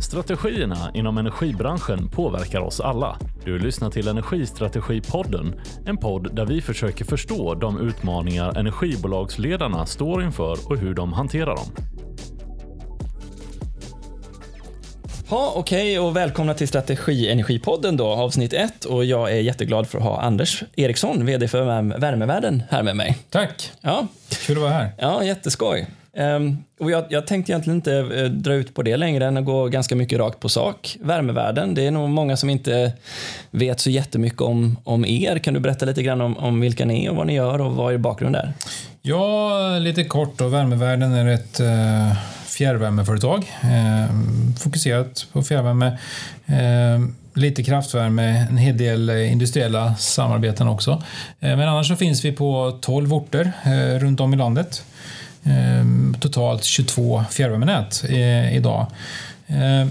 Strategierna inom energibranschen påverkar oss alla. Du lyssnar till Energistrategipodden, en podd där vi försöker förstå de utmaningar energibolagsledarna står inför och hur de hanterar dem. Ja, okej och välkomna till Strategi Energipodden då, avsnitt 1 och jag är jätteglad för att ha Anders Eriksson, VD för Värmevärlden här med mig. Tack! Ja, Kul att vara här. ja jätteskoj. Ehm, och jag, jag tänkte egentligen inte eh, dra ut på det längre än att gå ganska mycket rakt på sak. Värmevärden, det är nog många som inte vet så jättemycket om, om er. Kan du berätta lite grann om, om vilka ni är och vad ni gör och vad er bakgrund är? Ja, lite kort då. Värmevärden är ett eh, fjärrvärmeföretag. Eh, fokuserat på fjärrvärme. Eh, lite kraftvärme, en hel del industriella samarbeten också. Eh, men annars så finns vi på 12 orter eh, runt om i landet. Eh, totalt 22 fjärrvärmenät idag. Eh,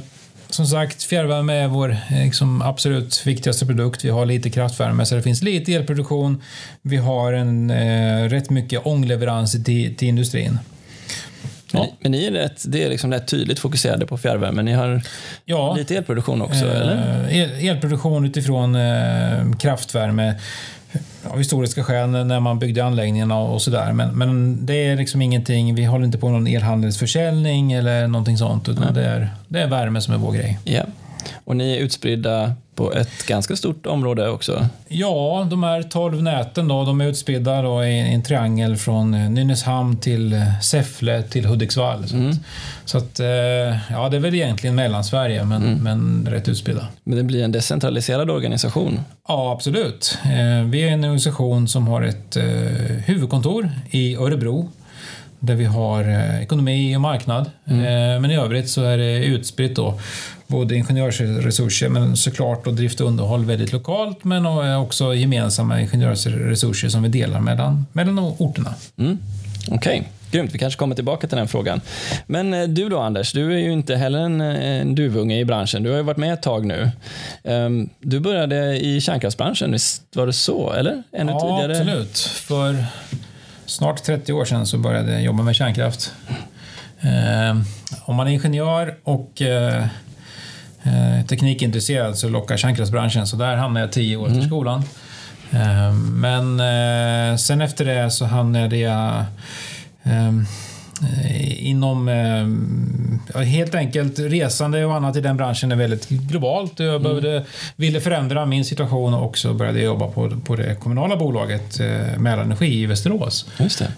som sagt, fjärrvärme är vår eh, liksom, absolut viktigaste produkt. Vi har lite kraftvärme, så det finns lite elproduktion. Vi har en, eh, rätt mycket ångleveranser till, till industrin. Men, ni, men ni är rätt, det är liksom rätt tydligt fokuserade på fjärrvärme. Ni har Ja, lite elproduktion också, eller? eh, el, elproduktion utifrån eh, kraftvärme av historiska skäl när man byggde anläggningarna och sådär. Men, men det är liksom ingenting, vi håller inte på med någon elhandelsförsäljning eller någonting sånt. Utan det, är, det är värme som är vår grej. Ja. Och ni är utspridda på ett ganska stort område också. Ja, de här 12 näten då, de är utspridda då i en triangel från Nynäshamn till Säffle till Hudiksvall. Så, att, så att, eh, ja, det är väl egentligen Mellansverige, men, men rätt utspridda. Men det blir en decentraliserad organisation. Ja, absolut. Eh, Vi är en organisation som har ett eh, huvudkontor i Örebro där vi har ekonomi och marknad. Eh, Men i övrigt så är det utspritt då. Både ingenjörsresurser men såklart och drift och underhåll väldigt lokalt men också gemensamma ingenjörsresurser som vi delar mellan, mellan orterna. Mm. Okej, grymt. Vi kanske kommer tillbaka till den frågan. Men eh, du då Anders, du är ju inte heller en, eh, en duvunge i branschen. Du har ju varit med ett tag nu. Ehm, Du började i kärnkraftsbranschen, visst var det så? Eller? Ännu ja, tidigare? absolut. För snart 30 år sedan så började jag jobba med kärnkraft. Eh, om man är ingenjör och eh, teknikintresserad så lockar kärnkraftsbranschen, så där hamnade jag 10 år efter skolan. Eh, men eh, sen efter det så hamnade jag inom eh, helt enkelt resande och annat i den branschen är väldigt globalt. Jag behövde, ville förändra min situation och också började jobba på, på det kommunala bolaget eh, Mälarenergi i Västerås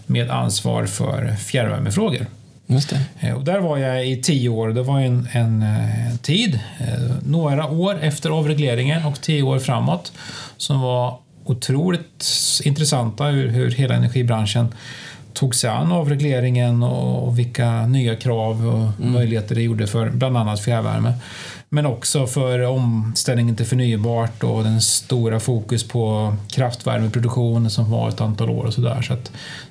med ansvar för fjärrvärmefrågor. Just det. Eh, Och där var jag i tio år. Det var en, en, eh, tid, eh, några år efter avregleringen och tio år framåt, som var otroligt intressanta hur, hur hela energibranschen tog sig an avregleringen och vilka nya krav och möjligheter det gjorde för bland annat fjärrvärme. Men också för omställningen till förnybart och den stora fokus på kraftvärmeproduktion som var ett antal år och sådär. Så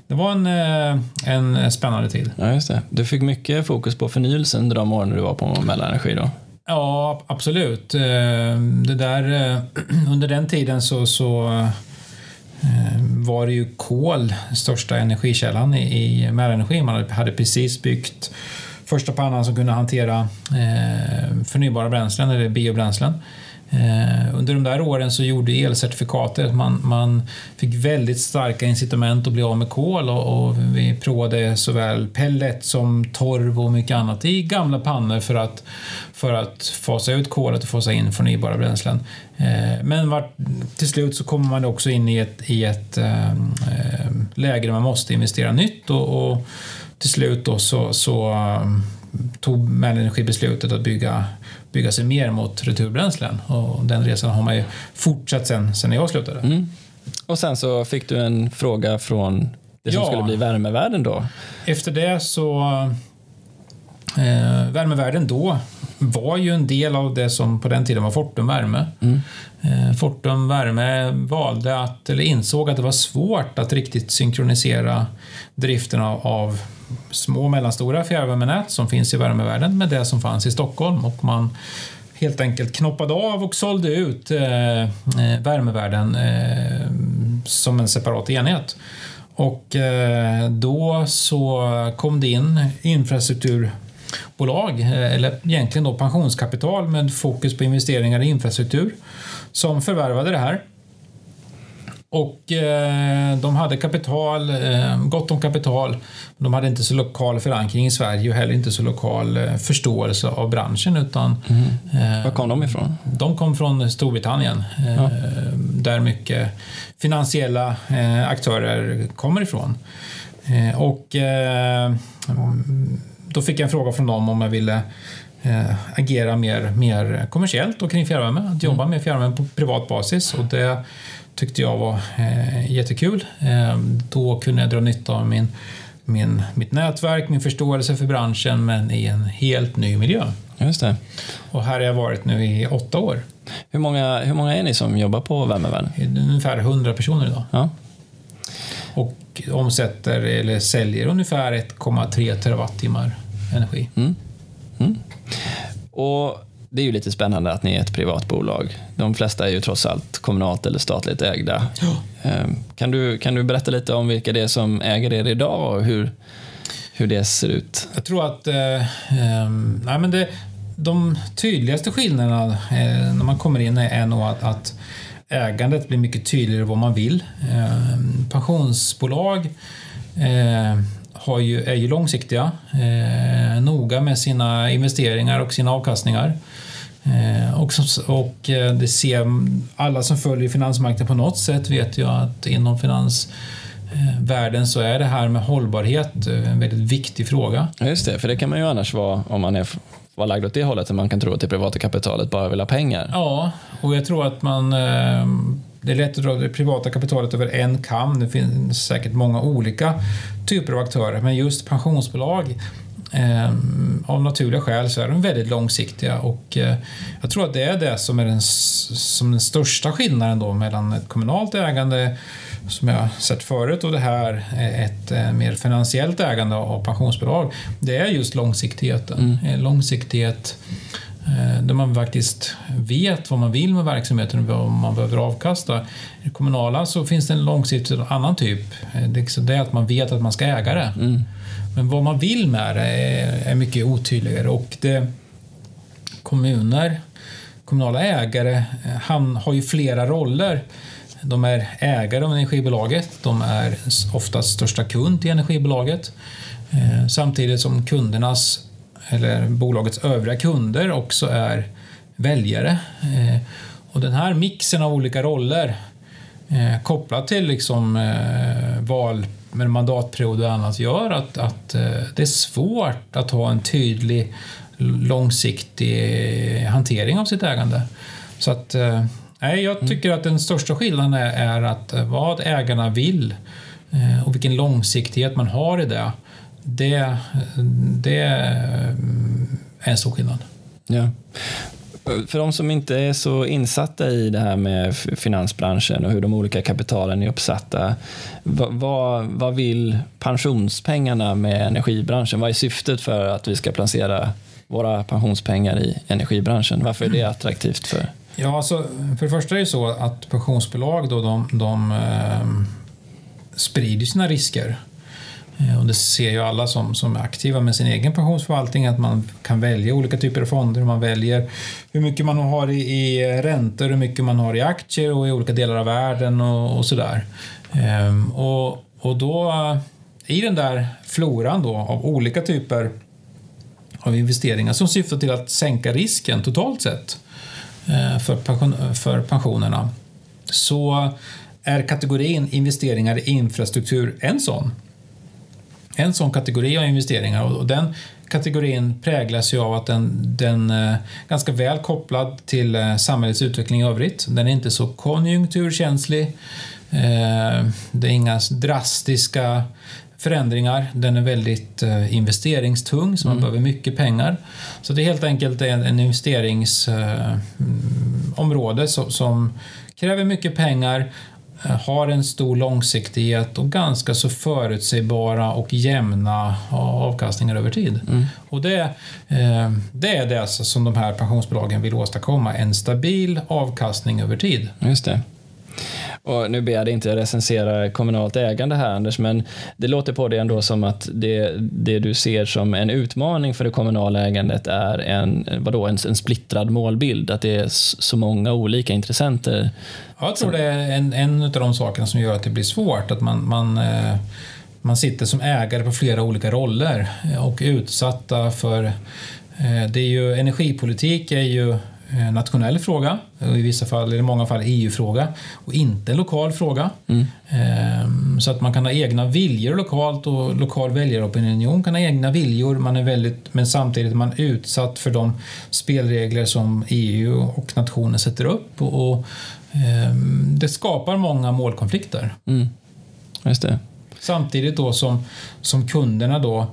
det var en, eh, en spännande tid. Ja, just det. Du fick mycket fokus på förnyelsen under de åren du var på Mälarenergi då? Ja, absolut. Eh, Det där, eh, under den tiden så, så var det ju kol största energikällan i, i Mälarenergi. Man hade precis byggt första pannan som kunde hantera eh, förnybara bränslen eller biobränslen. Eh, under de där åren så gjorde elcertifikatet att man, man fick väldigt starka incitament att bli av med kol och, och vi provade såväl pellet som torv och mycket annat i gamla pannor för att, för att fasa ut kolet och fasa in förnybara bränslen. Eh, men vart, till slut så kommer man också in i ett, i ett eh, eh läge där man måste investera nytt och, och till slut då så, så um, tog Mälarenergi beslutet att bygga, bygga sig mer mot returbränslen. Och den resan har man ju fortsatt sen, sen jag slutade. Mm. Och sen så fick du en fråga från det som Ja. skulle bli värmevärden då. Efter det så... Eh, värmevärden då var ju en del av det som på den tiden var Fortum Värme. Eh, Fortum Värme valde att, eller insåg att det var svårt att riktigt synkronisera driften av, av små och mellanstora fjärrvärmenät som finns i värmevärlden med det som fanns i Stockholm. Och man helt enkelt knoppade av och sålde ut eh, eh, värmevärden eh, som en separat enhet. Och eh, då så kom det in infrastruktur bolag, eller egentligen då pensionskapital med fokus på investeringar i infrastruktur, som förvärvade det här. Och eh, de hade kapital, eh, gott om kapital. De hade inte så lokal förankring i Sverige och heller inte så lokal eh, förståelse av branschen. Utan, mm. Var kom de ifrån? De kom från Storbritannien. Eh, ja. Där mycket finansiella eh, aktörer kommer ifrån. Eh, och då fick jag en fråga från dem om jag ville agera mer, mer kommersiellt och kring fjärrvärme. Att jobba mm. med fjärrvärme på privat basis. Och det tyckte jag var eh, jättekul. Eh, då kunde jag dra nytta av min, min, mitt nätverk, min förståelse för branschen, men i en helt ny miljö. Just det. Och här har jag varit nu i åtta år. Hur många, hur många är ni som jobbar på Värmevärn? Ungefär 100 personer idag. Ja. Och omsätter eller säljer ungefär 1,3 terawattimmar energi. Mm. Mm. Och det är ju lite spännande att ni är ett privat bolag. De flesta är ju trots allt kommunalt eller statligt ägda. Ja. Ehm, kan, du, kan du berätta lite om vilka det är som äger er idag och hur, hur det ser ut? Jag tror att eh, eh, nej men det, de tydligaste skillnaderna eh, när man kommer in är nog att, att ägandet blir mycket tydligare vad man vill. Eh, pensionsbolag eh, har ju, är ju långsiktiga, eh, noga med sina investeringar och sina avkastningar. Eh, och, och eh, det ser, alla som följer finansmarknaden på något sätt vet ju att inom finansvärlden så är det här med hållbarhet eh, en väldigt viktig fråga. Ja, just det, för det kan man ju annars vara om man är vara lagd åt det hållet, att man kan tro att det privata kapitalet bara vill ha pengar. Ja, och jag tror att man det är lätt att dra det privata kapitalet över en kam. Det finns säkert många olika typer av aktörer, men just pensionsbolag eh, av naturliga skäl så är de väldigt långsiktiga och eh, jag tror att det är det som är den, som den största skillnaden då mellan ett kommunalt ägande som jag sett förut och det här ett eh, mer finansiellt ägande av pensionsbolag. Det är just långsiktigheten. Mm. Långsiktighet Eh, där man faktiskt vet vad man vill med verksamheten och vad man behöver avkasta. I det kommunala så finns det en långsiktig annan typ. Eh, det är att man vet att man ska äga det. Mm. Men vad man vill med det är, mycket otydligare och det, kommuner, kommunala ägare eh, han har ju flera roller. De är ägare av energibolaget, de är oftast största kund till energibolaget samtidigt som kundernas eller bolagets övriga kunder också är väljare. Eh, och den här mixen av olika roller eh, kopplat till liksom, eh, val med mandatperiod och annat gör att, att det är svårt att ha en tydlig långsiktig hantering av sitt ägande. Så att, nej, jag mm. tycker att den största skillnaden är, är att vad ägarna vill och vilken långsiktighet man har i det det, det är en stor skillnad. Ja. För de som inte är så insatta i det här med finansbranschen och hur de olika kapitalen är uppsatta. Vad, vad vill pensionspengarna med energibranschen? Vad är syftet för att vi ska placera våra pensionspengar i energibranschen? Varför är det attraktivt för? Ja, alltså, för det första är det så att pensionsbolag då, de, de eh, sprider sina risker Eh, Eh, och det ser ju alla som, som är aktiva med sin egen pensionsförvaltning att man kan välja olika typer av fonder. Man väljer hur mycket man har i, i räntor, hur mycket man har i aktier och i olika delar av världen och, och sådär. Ehm, och, och då eh, i den där floran då av olika typer av investeringar som syftar till att sänka risken totalt sett eh, för, pension, för pensionerna så är kategorin investeringar i infrastruktur en sån en sån kategori av investeringar och den kategorin präglas ju av att den, den är eh, ganska väl kopplad till eh, samhällets utveckling i övrigt. Den är inte så konjunkturkänslig. Eh, det är inga drastiska förändringar. Den är väldigt investeringstung, så man mm. behöver mycket pengar. Så det är helt enkelt en, investeringsområde som kräver mycket pengar har en stor långsiktighet och ganska så förutsägbara och jämna avkastningar över tid. Mm. Och det, eh, det är det som de här pensionsbolagen vill åstadkomma, en stabil avkastning över tid. Just det. Och nu ber jag dig inte recensera kommunalt ägande här Anders, men det låter på dig ändå som att det, det du ser som en utmaning för det kommunala ägandet är en, vadå, en, en splittrad målbild, att det är så många olika intressenter. Ja, jag tror det är en, en av de sakerna som gör att det blir svårt, att man, man eh, man sitter som ägare på flera olika roller eh, och är utsatta för eh, det är ju, energipolitik är ju nationell fråga, i vissa fall, eller i många fall EU-fråga och inte en lokal fråga. Mm. Ehm, så att man kan ha egna viljor lokalt och lokal väljaropinion kan ha egna viljor man är väldigt, men samtidigt är man utsatt för de spelregler som EU och nationen sätter upp och, och ehm, det skapar många målkonflikter. Mm. Samtidigt då som, som kunderna då eh,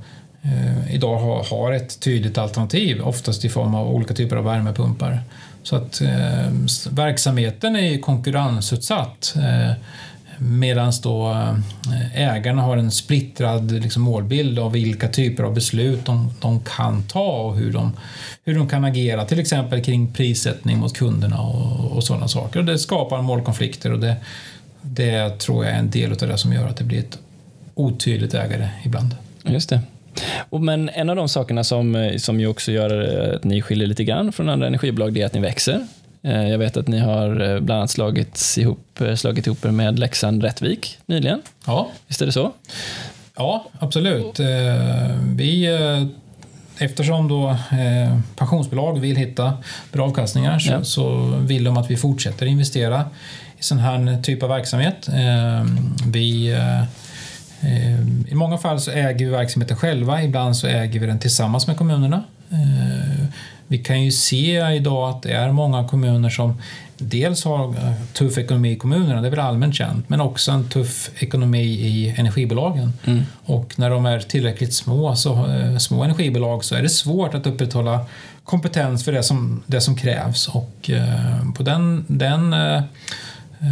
Eh, idag har, har ett tydligt alternativ, oftast i form av olika typer av värmepumpar. Så att eh, verksamheten är konkurrensutsatt eh, medan då eh, ägarna har en splittrad liksom, målbild av vilka typer av beslut de, de kan ta och hur de, hur de kan agera, till exempel kring prissättning mot kunderna och, och sådana saker. Och det skapar målkonflikter och det, det tror jag är en del av det som gör att det blir ett otydligt ägare ibland. Just det. Men en av de sakerna som, som ju också gör att ni skiljer lite grann från andra energibolag, det är att ni växer. Eh, jag vet att ni har eh, bland annat slagit ihop, eh, slagit ihop er med Leksand Rättvik nyligen. Ja. Visst är det så? Ja, absolut. Vi, eftersom då pensionsbolag vill hitta bra avkastningar så, ja. så vill de att vi fortsätter investera i sån här typ av verksamhet. Vi Eh, I många fall så äger vi verksamheten själva, ibland så äger vi den tillsammans med kommunerna. Eh, vi kan ju se idag att det är många kommuner som dels har eh, tuff ekonomi i kommunerna, det är väl allmänt känt, men också en tuff ekonomi i energibolagen. Mm. Och när de är tillräckligt små, så, små energibolag så är det svårt att upprätthålla kompetens för det som, det som krävs. Och på den, den Eh,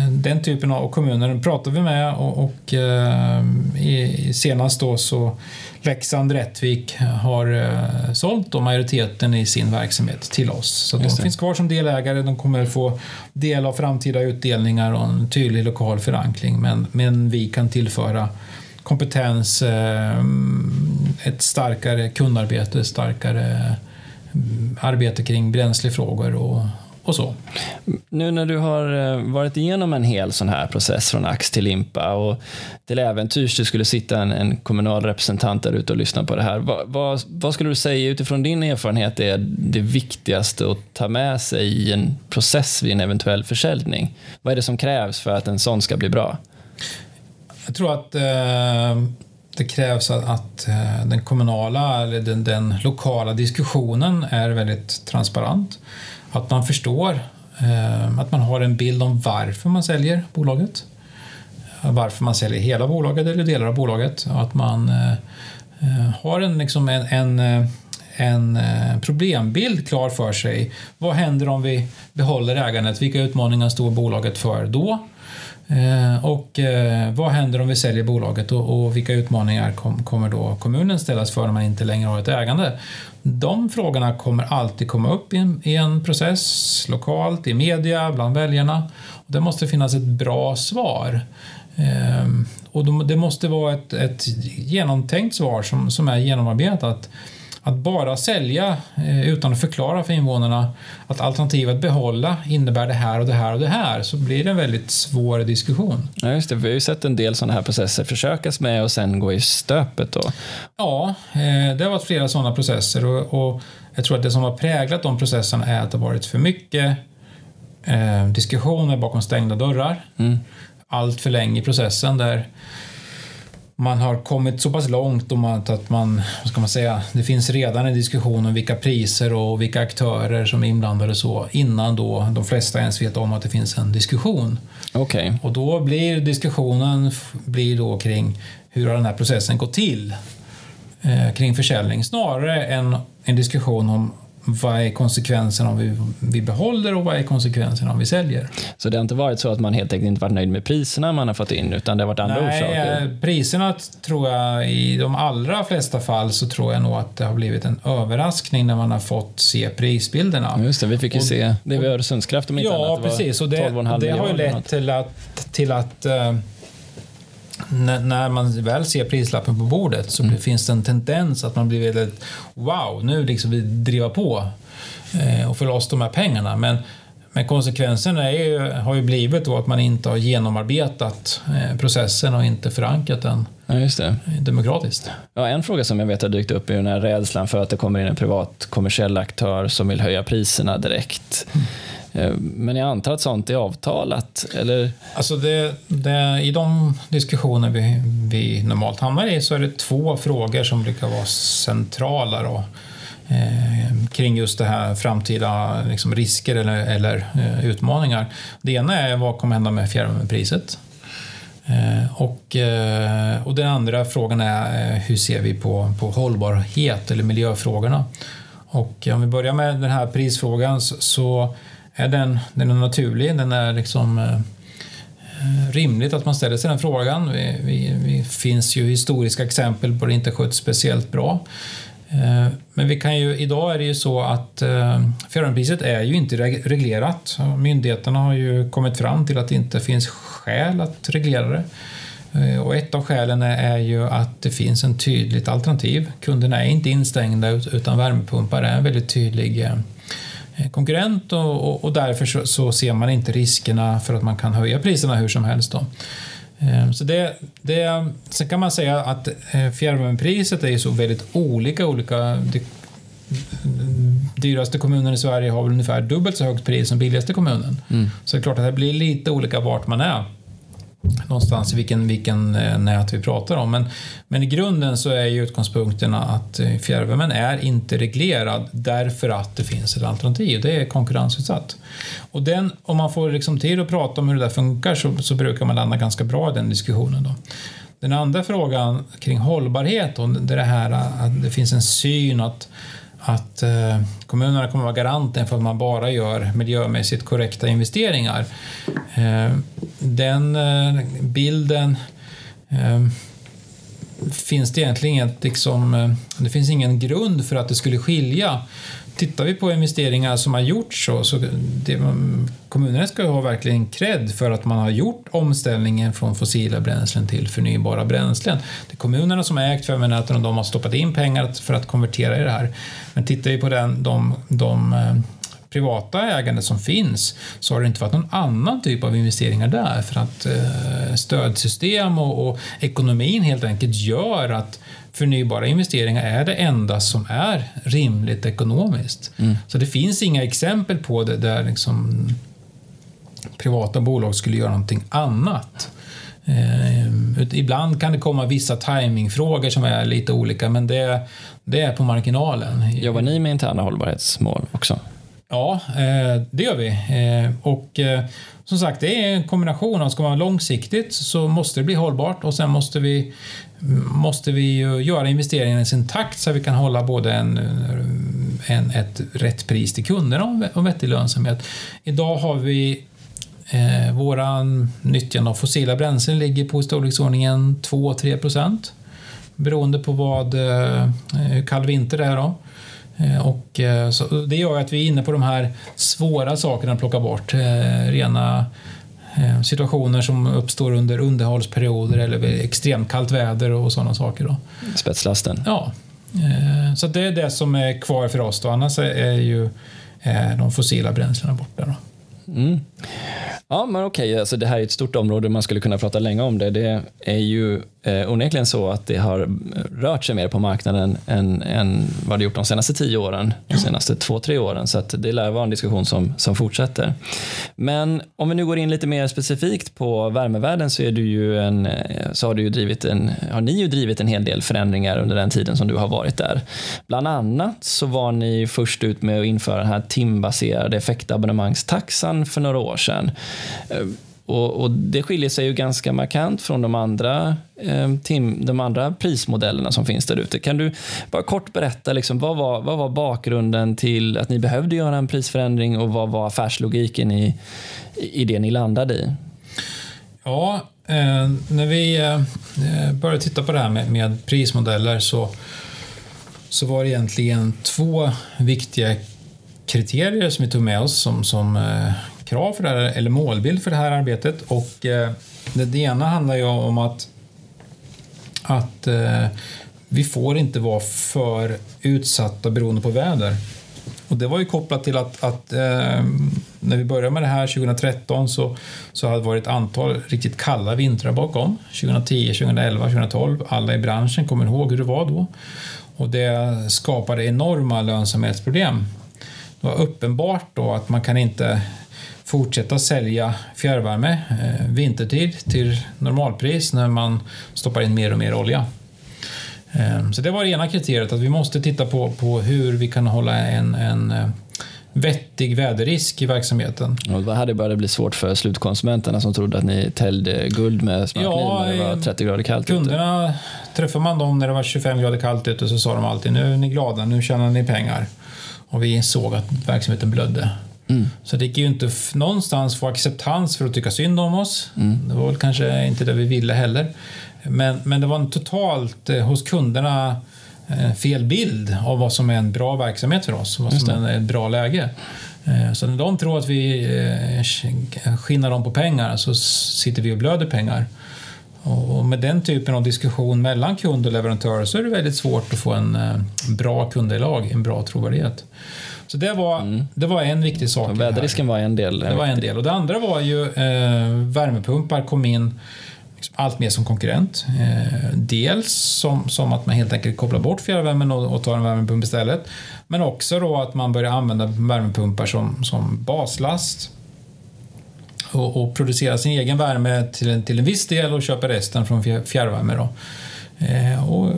den typen av kommuner pratar vi med och, och eh, senast då så Leksand Rättvik har eh, sålt majoriteten i sin verksamhet till oss. Så de finns kvar som delägare, de kommer få del av framtida utdelningar och en tydlig lokal förankring. Men, men vi kan tillföra kompetens, eh, ett starkare kundarbete, starkare mm, arbete kring bränslefrågor och, och så. Nu när du har eh, varit igenom en hel sån här process från ax till limpa och till äventyrs det skulle sitta en, en kommunal representant där ute och lyssna på det här. Vad, vad, vad, skulle du säga utifrån din erfarenhet är det viktigaste att ta med sig i en process vid en eventuell försäljning? Vad är det som krävs för att en sån ska bli bra? Jag tror att eh, det krävs att, att eh, den kommunala eller den, den lokala diskussionen är väldigt transparent. Att man förstår, eh, att man har en bild om varför man säljer bolaget. Varför man säljer hela bolaget eller delar av bolaget. Att man eh, eh, har en, liksom en, en en problembild klar för sig. Vad händer om vi behåller ägandet? Vilka utmaningar står bolaget för då? Eh, och eh, vad händer om vi säljer bolaget och vilka utmaningar kommer då kommunen ställas för när man inte längre har ett ägande? De frågorna kommer alltid komma upp i en, process, lokalt, i media, bland väljarna. Det måste finnas ett bra svar. Ehm, och det måste vara ett, ett genomtänkt svar som, som är genomarbetat. Att bara sälja eh, utan att förklara för invånarna att alternativet behålla innebär det här och det här och det här så blir det en väldigt svår diskussion. Ja, just det. Vi har ju sett en del sådana här processer försökas med och sen gå i stöpet. Då. Ja, eh, det har varit flera sådana processer och, jag tror att det som har präglat de processerna är att det har varit för mycket eh, diskussioner bakom stängda dörrar. Mm. Allt för länge i processen där man har kommit så pass långt om att, man, vad ska man säga, det finns redan en diskussion om vilka priser och vilka aktörer som är inblandade så innan då de flesta ens vet om att det finns en diskussion. Okay. Och då blir diskussionen blir då kring hur har den här processen gått till eh, kring försäljning snarare än en diskussion om vad är konsekvensen om vi, vi behåller och vad är konsekvensen om vi säljer? Så det har inte varit så att man helt enkelt inte varit nöjd med priserna man har fått in, utan det har varit andra Nej, orsaker? eh, priserna tror jag i de allra flesta fall så tror jag nog att det har blivit en överraskning när man har fått se prisbilderna. Just det, vi fick ju Och- se det vid Öresundskraft om inte Ja, annat. Var precis. Och det, 12,5 det har ju lett till att, till att eh, när, när man väl ser prislappen på bordet så Mm. finns det en tendens att man blir väldigt wow, nu liksom vi driva på eh, och få loss de här pengarna. Men, men konsekvensen är ju, har ju blivit då att man inte har genomarbetat eh, processen och inte förankrat den Ja, just det. eh, demokratiskt. Ja, en fråga som jag vet har dykt upp är den här rädslan för att det kommer in en privat kommersiell aktör som vill höja priserna direkt. Eh, Eh, men jag antar att sånt är avtalat, eller? Alltså det, det, I de diskussioner vi, vi normalt hamnar i så är det två frågor som brukar vara centrala då, eh, kring just det här framtida liksom, risker eller, eller eh, utmaningar. Det ena är vad kommer hända med fjärrvärmepriset? Eh, och, eh, och den andra frågan är eh, hur ser vi på, på hållbarhet eller miljöfrågorna? Och om vi börjar med den här prisfrågan så, så är den, den är naturlig, den är liksom eh, eh, rimligt att man ställer sig den frågan. Vi, vi, vi finns ju historiska exempel på det inte sköts speciellt bra. Eh, men vi kan ju, idag är det ju så att eh, fjärrvärmepriset är ju inte reglerat. Myndigheterna har ju kommit fram till att det inte finns skäl att reglera det. Eh, Och ett av skälen är- är ju att det finns en tydligt alternativ. Kunderna är inte instängda utan värmepumpar är en väldigt tydlig eh, konkurrent och, och, och därför så, så ser man inte riskerna för att man kan höja priserna hur som helst. Då. Eh, Så det, det, sen kan man säga att eh, fjärrvärmepriset är så väldigt olika. olika det, dyraste kommunen i Sverige har väl ungefär dubbelt så högt pris som billigaste kommunen. Så det är klart att det blir lite olika vart man är. Någonstans i vilken, vilken eh, nät vi pratar om. Men, men i grunden så är ju utgångspunkterna att eh, fjärrvärmen är inte reglerad därför att det finns ett alternativ. Det är konkurrensutsatt. Och den, om man får liksom tid att prata om hur det där funkar så, så brukar man landa ganska bra i den diskussionen. Då. Den andra frågan kring hållbarhet, och det är det här att det finns en syn att att eh, kommunerna kommer att vara garanten för att man bara gör miljömässigt korrekta investeringar. Eh, den eh, bilden eh, finns det egentligen inget, liksom, eh, det finns ingen grund för att det skulle skilja. Tittar vi på investeringar som har gjorts så, så det, kommunerna ska ju ha verkligen cred för att man har gjort omställningen från fossila bränslen till förnybara bränslen. Det är kommunerna som har ägt fjärrvärmenäten och de har stoppat in pengar för att konvertera i det här. Men tittar vi på den, de, de eh, privata ägandet som finns så har det inte varit någon annan typ av investeringar där för att eh, stödsystem och, och ekonomin helt enkelt gör att förnybara investeringar är det enda som är rimligt ekonomiskt. Så det finns inga exempel på det där liksom privata bolag skulle göra någonting annat. Eh, ibland kan det komma vissa timingfrågor som är lite olika men det, det är på marginalen. Jobbar ni med interna hållbarhetsmål också? Ja, eh, det gör vi. Eh, och eh, som sagt, det är en kombination av, ska man vara långsiktigt så måste det bli hållbart och sen måste vi, måste vi göra investeringen i sin takt så att vi kan hålla både en, en, ett rätt pris till kunderna och vettig lönsamhet. Idag har vi eh, våran nyttjande av fossila bränslen ligger på i storleksordningen 2-3 procent beroende på vad, hur kall vinter det är då. Eh, Och eh, så det gör att vi är inne på de här svåra sakerna att plocka bort. Eh, Rena situationer som uppstår under underhållsperioder eller vid extremt kallt väder och sådana saker. Då. Spetslasten? Ja, så det är det som är kvar för oss. Då. Annars är- ju de fossila bränslena borta. Då. Mm. Ja, men okej, alltså det här är ett stort område, man skulle kunna prata länge om det. Det är ju eh, onekligen så att det har rört sig mer på marknaden än, än vad det gjort de senaste tio åren, de senaste två, tre åren. Så att det lär vara en diskussion som, som fortsätter. Men om vi nu går in lite mer specifikt på värmevärlden så, är du ju en, eh, så har, du ju drivit en, har ni ju drivit en hel del förändringar under den tiden som du har varit där. Bland annat så var ni först ut med att införa den här timbaserade effektabonnemangstaxan för några år sedan. Eh, och, och, det skiljer sig ju ganska markant från de andra, eh, tim, de andra prismodellerna som finns där ute. Kan du bara kort berätta, liksom, vad, var, vad var bakgrunden till att ni behövde göra en prisförändring och vad var affärslogiken i, i det ni landade i? Ja, eh, när vi eh, började titta på det här med, med prismodeller så, så var det egentligen två viktiga kriterier som vi tog med oss som, som eh, krav för det här, eller målbild för det här arbetet. Och eh, det, det ena handlar ju om att, att eh, vi får inte vara för utsatta beroende på väder. Och det var ju kopplat till att, att eh, när vi började med det här 2013 så, så hade det varit ett antal riktigt kalla vintrar bakom. 2010, 2011, 2012. Alla i branschen kommer ihåg hur det var då. Och det skapade enorma lönsamhetsproblem. Det var uppenbart då att man kan inte fortsätta sälja fjärrvärme eh, vintertid till normalpris när man stoppar in mer och mer olja. Eh, så det var det ena kriteriet, att vi måste titta på, på hur vi kan hålla en, en eh, vettig väderrisk i verksamheten. Och det hade börjat bli svårt för slutkonsumenterna som trodde att ni täljde guld med smörkniv ja, när det var 30 grader kallt Kunderna, ute. träffar man dem när det var 25 grader kallt ute så sa de alltid nu är ni glada, nu tjänar ni pengar. Och vi såg att verksamheten blödde. Mm. Så det gick ju inte någonstans få acceptans för att tycka synd om oss. Mm. Det var väl kanske inte det vi ville heller. Men, men det var en totalt eh, hos kunderna eh, fel bild av vad som är en bra verksamhet för oss, vad som är ett bra läge. Eh, så när de tror att vi eh, skinnar dem på pengar så sitter vi och blöder pengar. Och med den typen av diskussion mellan kund och leverantör så är det väldigt svårt att få en bra kundunderlag, en bra trovärdighet. Så det var, mm. det var en viktig sak. Väderrisken var en del. Det var en del. Och det andra var ju eh, värmepumpar kom in liksom allt mer som konkurrent. Eh, dels som, som att man helt enkelt kopplar bort fjärrvärmen och, och tar en värmepump istället. Men också då att man börjar använda värmepumpar som, som baslast och, och producera sin egen värme till en, till en viss del och köpa resten från fjärrvärme. Då. Eh, och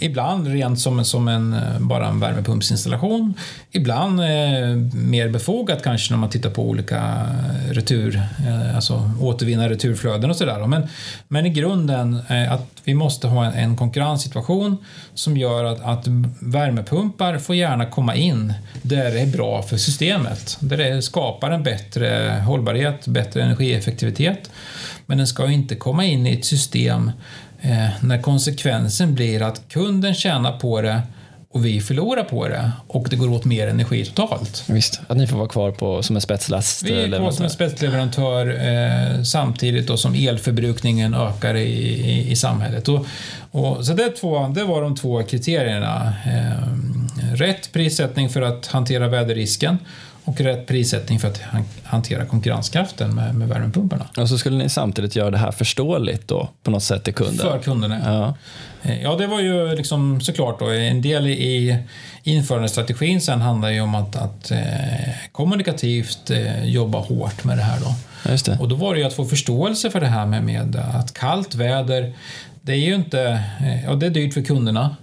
ibland rent som, som en, eh, bara en värmepumpsinstallation. Ibland eh, mer befogat kanske när man tittar på olika retur, alltså återvinna returflöden och sådär. Men, men i grunden att vi måste ha en, en konkurrenssituation som gör att, att värmepumpar får gärna komma in där det är bra för systemet. Där det skapar en bättre hållbarhet, bättre energieffektivitet. Men den ska inte komma in i ett system eh, när konsekvensen blir att kunden tjänar på det och vi förlorar på det och det går åt mer energi totalt. Visst, att ni får vara kvar på, som en spetslast. Vi är kvar som en spetsleverantör eh, samtidigt då som elförbrukningen ökar i, i, i samhället. Och, och, så det, två, det var de två kriterierna. Eh, rätt prissättning för att hantera väderrisken och rätt prissättning för att hantera konkurrenskraften med, med värmepumparna. Och så skulle ni samtidigt göra det här förståeligt då på något sätt till kunden? För kunderna. Ja, eh, ja det var ju liksom såklart då en del i införandestrategin sen handlar ju om att, att eh, kommunikativt eh, jobba hårt med det här då. Det. Och då var det ju att få förståelse för det här med, med att kallt väder, det är ju inte, ja det är dyrt för kunderna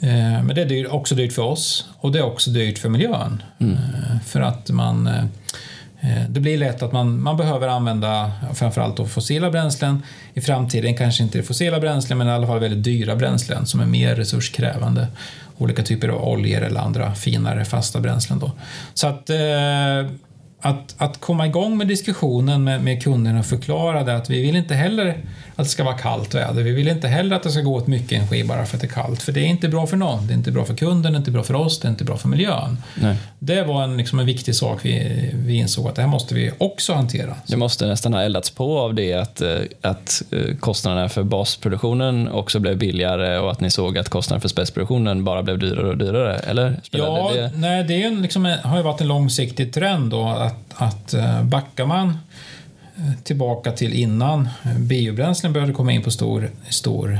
men det är också dyrt för oss och det är också dyrt för miljön. Mm. Eh, för att man eh, det blir lätt att man, man behöver använda framförallt då fossila bränslen. I framtiden kanske inte fossila bränslen men i alla fall väldigt dyra bränslen som är mer resurskrävande. Olika typer av oljor eller andra finare fasta bränslen. Då. Så att, att, att komma igång med diskussionen med, med kunderna och förklara det att vi vill inte heller att det ska vara kallt väder. Vi vill inte heller att det ska gå åt mycket energi bara för att det är kallt. För det är inte bra för någon. Det är inte bra för kunden, det är inte bra för oss, det är inte bra för miljön. Nej. Det var en, liksom en viktig sak vi, vi insåg att det här måste vi också hantera. Det måste nästan ha eldats på av det att, eh, att eh, kostnaderna för basproduktionen också blev billigare och att ni såg att kostnaderna för spetsproduktionen bara blev dyrare och dyrare, eller? ja, det? Nej, det är liksom, har ju varit en långsiktig trend då att, att eh, backar man tillbaka till innan biobränslen började komma in på stor, stor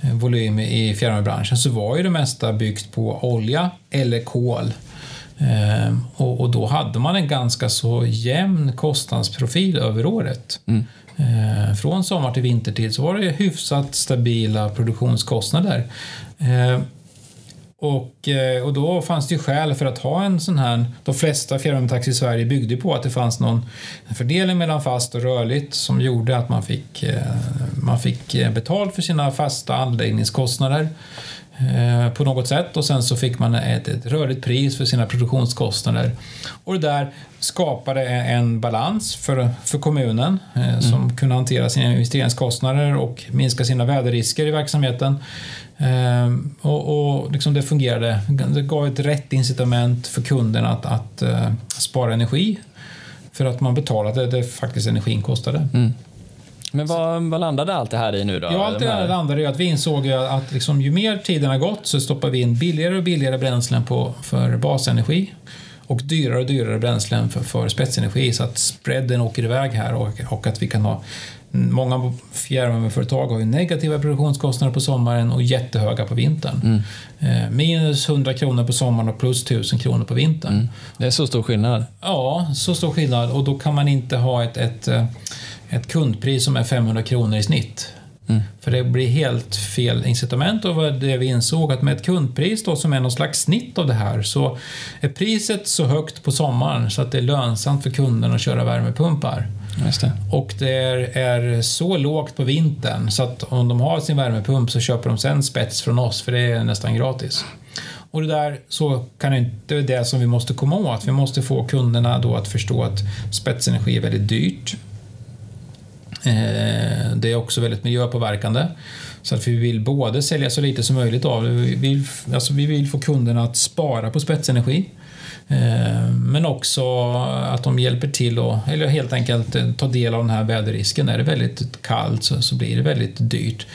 eh, volym i fjärrvärmebranschen så var ju det mesta byggt på olja eller kol. Eh, och, och, då hade man en ganska så jämn kostnadsprofil över året. Mm. Eh, från sommar till vintertid så var det hyfsat stabila produktionskostnader. Eh, Och, eh, och då fanns det ju skäl för att ha en sån här, de flesta fjärrvärmetaxi i Sverige byggde på att det fanns någon fördelning mellan fast och rörligt som gjorde att man fick, eh, man fick eh, betalt för sina fasta anläggningskostnader på något sätt och sen så fick man ett, ett rörligt pris för sina produktionskostnader. Och det där skapade en balans för, för kommunen mm. som kunde hantera sina investeringskostnader och minska sina väderrisker i verksamheten Ehm, och, och liksom det fungerade. Det gav ett rätt incitament för kunden att, att uh, spara energi för att man betalade det faktiskt energin kostade. Mm. Men vad, vad, landade allt det här i nu då? Ja, allt det här landade i att vi insåg att liksom, ju mer tiden har gått så stoppar vi in billigare och billigare bränslen på, för basenergi och dyrare och dyrare bränslen för, för spetsenergi så att spreaden åker iväg här och, och att vi kan ha Många fjärrvärmeföretag har ju negativa produktionskostnader på sommaren och jättehöga på vintern. Mm. Eh, minus 100 kronor på sommaren och plus 1000 kronor på vintern. Mm. Det är så stor skillnad? Ja, så stor skillnad och då kan man inte ha ett, ett, eh, ett kundpris som är 500 kronor i snitt. Mm. För det blir helt fel incitament och var det vi insåg att med ett kundpris då som är någon slags snitt av det här så är priset så högt på sommaren så att det är lönsamt för kunden att köra värmepumpar. Det. Och det är, är, så lågt på vintern så att om de har sin värmepump så köper de sen spets från oss för det är nästan gratis. Och det där så kan det inte det är det som vi måste komma åt. Vi måste få kunderna då att förstå att spetsenergi är väldigt dyrt. Eh, det är också väldigt miljöpåverkande. Så att vi vill både sälja så lite som möjligt av det. Vi vill, alltså vi vill få kunderna att spara på spetsenergi. Eh, men också att de hjälper till och, eller helt enkelt eh, ta del av den här väderrisken. Är det väldigt kallt så, så blir det väldigt dyrt.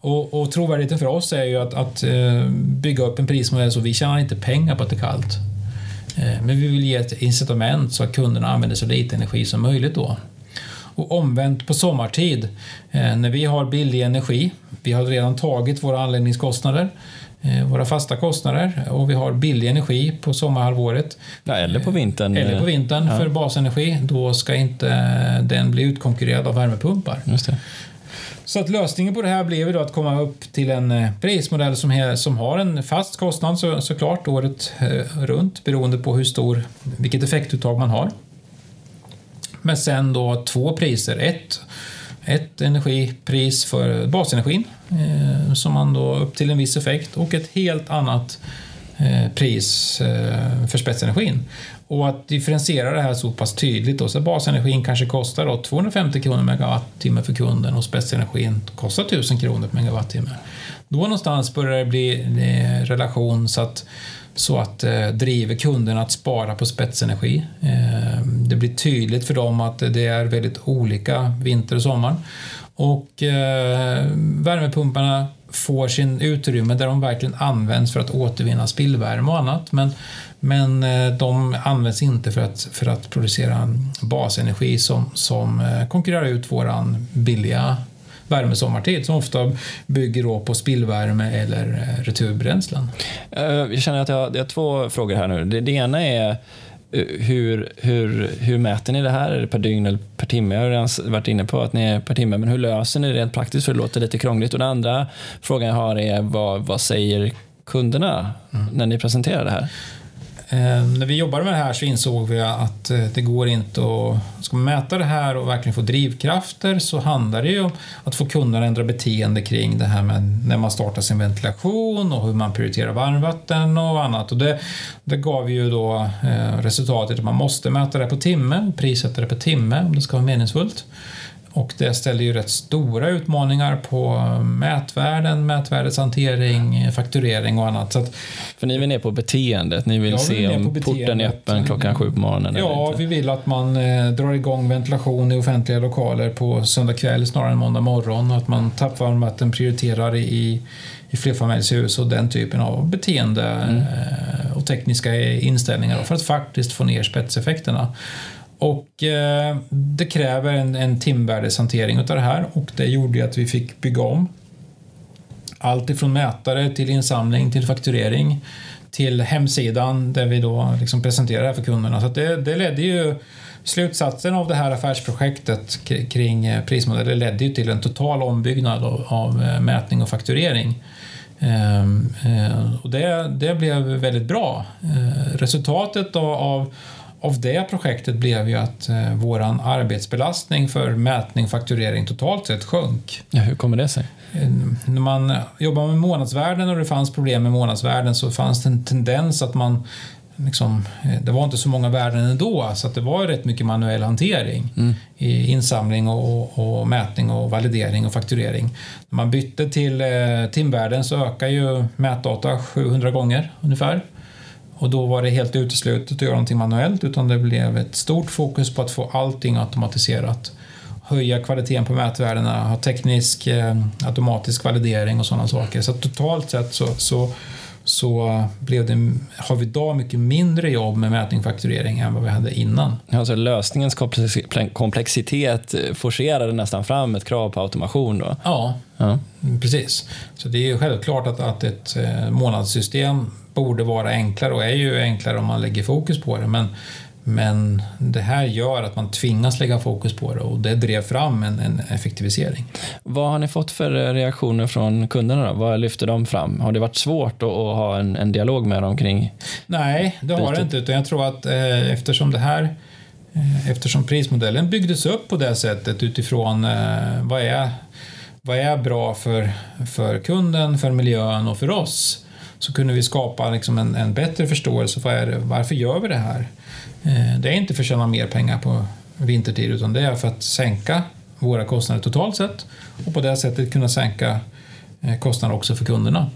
Och, och trovärdigheten för oss är ju att, att eh, bygga upp en prismodell så vi tjänar inte pengar på att det är kallt. Men vi vill ge ett incitament så att kunderna använder så lite energi som möjligt då. Och omvänt på sommartid, när vi har billig energi, vi har redan tagit våra anläggningskostnader, våra fasta kostnader och vi har billig energi på sommarhalvåret. Ja, eller på vintern. Eller på vintern ja. för basenergi. Då ska inte den bli utkonkurrerad av värmepumpar. Så att lösningen på det här blev då att komma upp till en eh, prismodell som, är, som har en fast kostnad så, såklart året eh, runt beroende på hur stor, vilket effektuttag man har. Men sen då två priser. Ett ett energipris för basenergin eh, som man då upp till en viss effekt och ett helt annat eh, pris eh, för spetsenergin. Och att differentiera det här så pass tydligt då, så basenergin kanske kostar då 250 kronor megawattimme för kunden och spetsenergin kostar 1000 kronor per megawattimme. Då någonstans börjar det bli eh, relation så att så att eh, driver kunderna att spara på spetsenergi. Eh, det blir tydligt för dem att det är väldigt olika vinter och sommar. Och eh, värmepumparna får sin utrymme där de verkligen används för att återvinna spillvärme och annat. Men, men eh, de används inte för att, för att producera basenergi som, som eh, konkurrerar ut våran billiga värme sommartid som ofta bygger på spillvärme eller eh, returbränslen. Eh, jag känner att jag har, jag har två frågor här nu. Det, det ena är eh, hur, hur, hur mäter ni det här? Är det per dygn eller per timme? Jag har redan varit inne på att ni är per timme, men hur löser ni det rent praktiskt? För det låter lite krångligt. Och den andra frågan jag har är vad, vad säger kunderna mm. när ni presenterar det här? Eh, när vi jobbade med det här så insåg vi att eh, det går inte att... Ska man mäta det här och verkligen få drivkrafter så handlar det ju om att få kunderna att ändra beteende kring det här med när man startar sin ventilation och hur man prioriterar varmvatten och annat. Och det, det gav ju då eh, resultatet att man måste mäta det på timme prissätta det på timme om det ska vara meningsfullt. Och det ställer ju rätt stora utmaningar på mätvärden, mätvärdeshantering, fakturering och annat. Så att, För ni vill ner på beteendet? Ni vill se om porten är öppen klockan sju på morgonen? Ja, vi vill att man eh, drar igång ventilation i offentliga lokaler på söndag kväll snarare än måndag morgon och att man tappvarmvatten prioriterar i, i flerfamiljshus och den typen av beteende mm. eh, och tekniska inställningar för att faktiskt få ner spetseffekterna. Och eh, det kräver en, en timvärdeshantering av det här och det gjorde att vi fick bygga om. Allt ifrån mätare till insamling till fakturering till hemsidan där vi då liksom presenterar det här för kunderna. Så det, det ledde ju Slutsatsen av det här affärsprojektet kring eh, prismodeller ledde ju till en total ombyggnad av, av eh, mätning och fakturering. Ehm, eh, och det, det blev väldigt bra. Ehm, resultatet av, av det projektet blev ju att eh, våran arbetsbelastning för mätning och fakturering totalt sett sjönk. Ja, hur kommer det sig? Eh, När man jobbar med månadsvärden och det fanns problem med månadsvärden så fanns det en tendens att man Liksom, eh, det var inte så många värden ändå, så att det var rätt mycket manuell hantering i insamling och, och, och mätning och validering och fakturering. När man bytte till eh, timvärden så ökar ju mätdata 700 gånger ungefär. Och då var det helt uteslutet att göra någonting manuellt utan det blev ett stort fokus på att få allting automatiserat. Höja kvaliteten på mätvärdena, ha teknisk eh, automatisk validering och sådana saker. Så totalt sett så, så, så blev det, har vi idag mycket mindre jobb med mätning och fakturering än vad vi hade innan. Alltså lösningens komplex- komplexitet forcerade nästan fram ett krav på automation då? Ja, Ja. Precis. Så det är ju självklart att, att ett eh, månadssystem borde vara enklare och är ju enklare om man lägger fokus på det. Men, men det här gör att man tvingas lägga fokus på det och det drev fram en, en effektivisering. Vad har ni fått för reaktioner från kunderna? Då? Vad lyfter de fram? Har det varit svårt att, att ha en, en dialog med dem kring... Nej, det har det Bytet. inte. Utan jag tror att eh, eftersom det här eh, Eftersom prismodellen byggdes upp på det sättet utifrån eh, vad, är, vad är bra för, för kunden, för miljön och för oss så kunde vi skapa liksom en, en bättre förståelse för det, varför gör vi det här. Eh, det är inte för att tjäna mer pengar på vintertid utan det är för att sänka våra kostnader totalt sett och på det sättet kunna sänka eh, kostnader också för kunderna.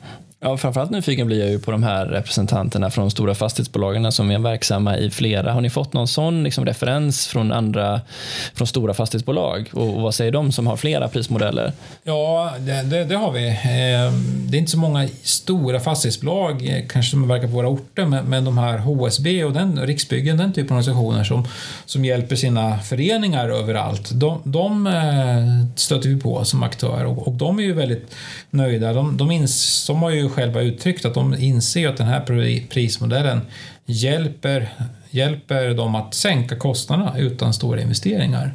Ja, framförallt nyfiken blir jag ju på de här representanterna från de stora fastighetsbolagen som är verksamma i flera. Har ni fått någon sån liksom, referens från andra, från stora fastighetsbolag? Och, och vad säger de som har flera prismodeller? Ja, det, det, det har vi. Eh, det är inte så många stora fastighetsbolag, eh, kanske som verkar på våra orter, men, men de här HSB och den, Riksbyggen, den typen av organisationer som, som hjälper sina föreningar överallt, de, de eh, stöter vi på som aktör och, och de är ju väldigt nöjda. De, de, ins, de har ju själva uttryckt att de inser att den här pri- prismodellen hjälper, hjälper dem att sänka kostnaderna utan stora investeringar.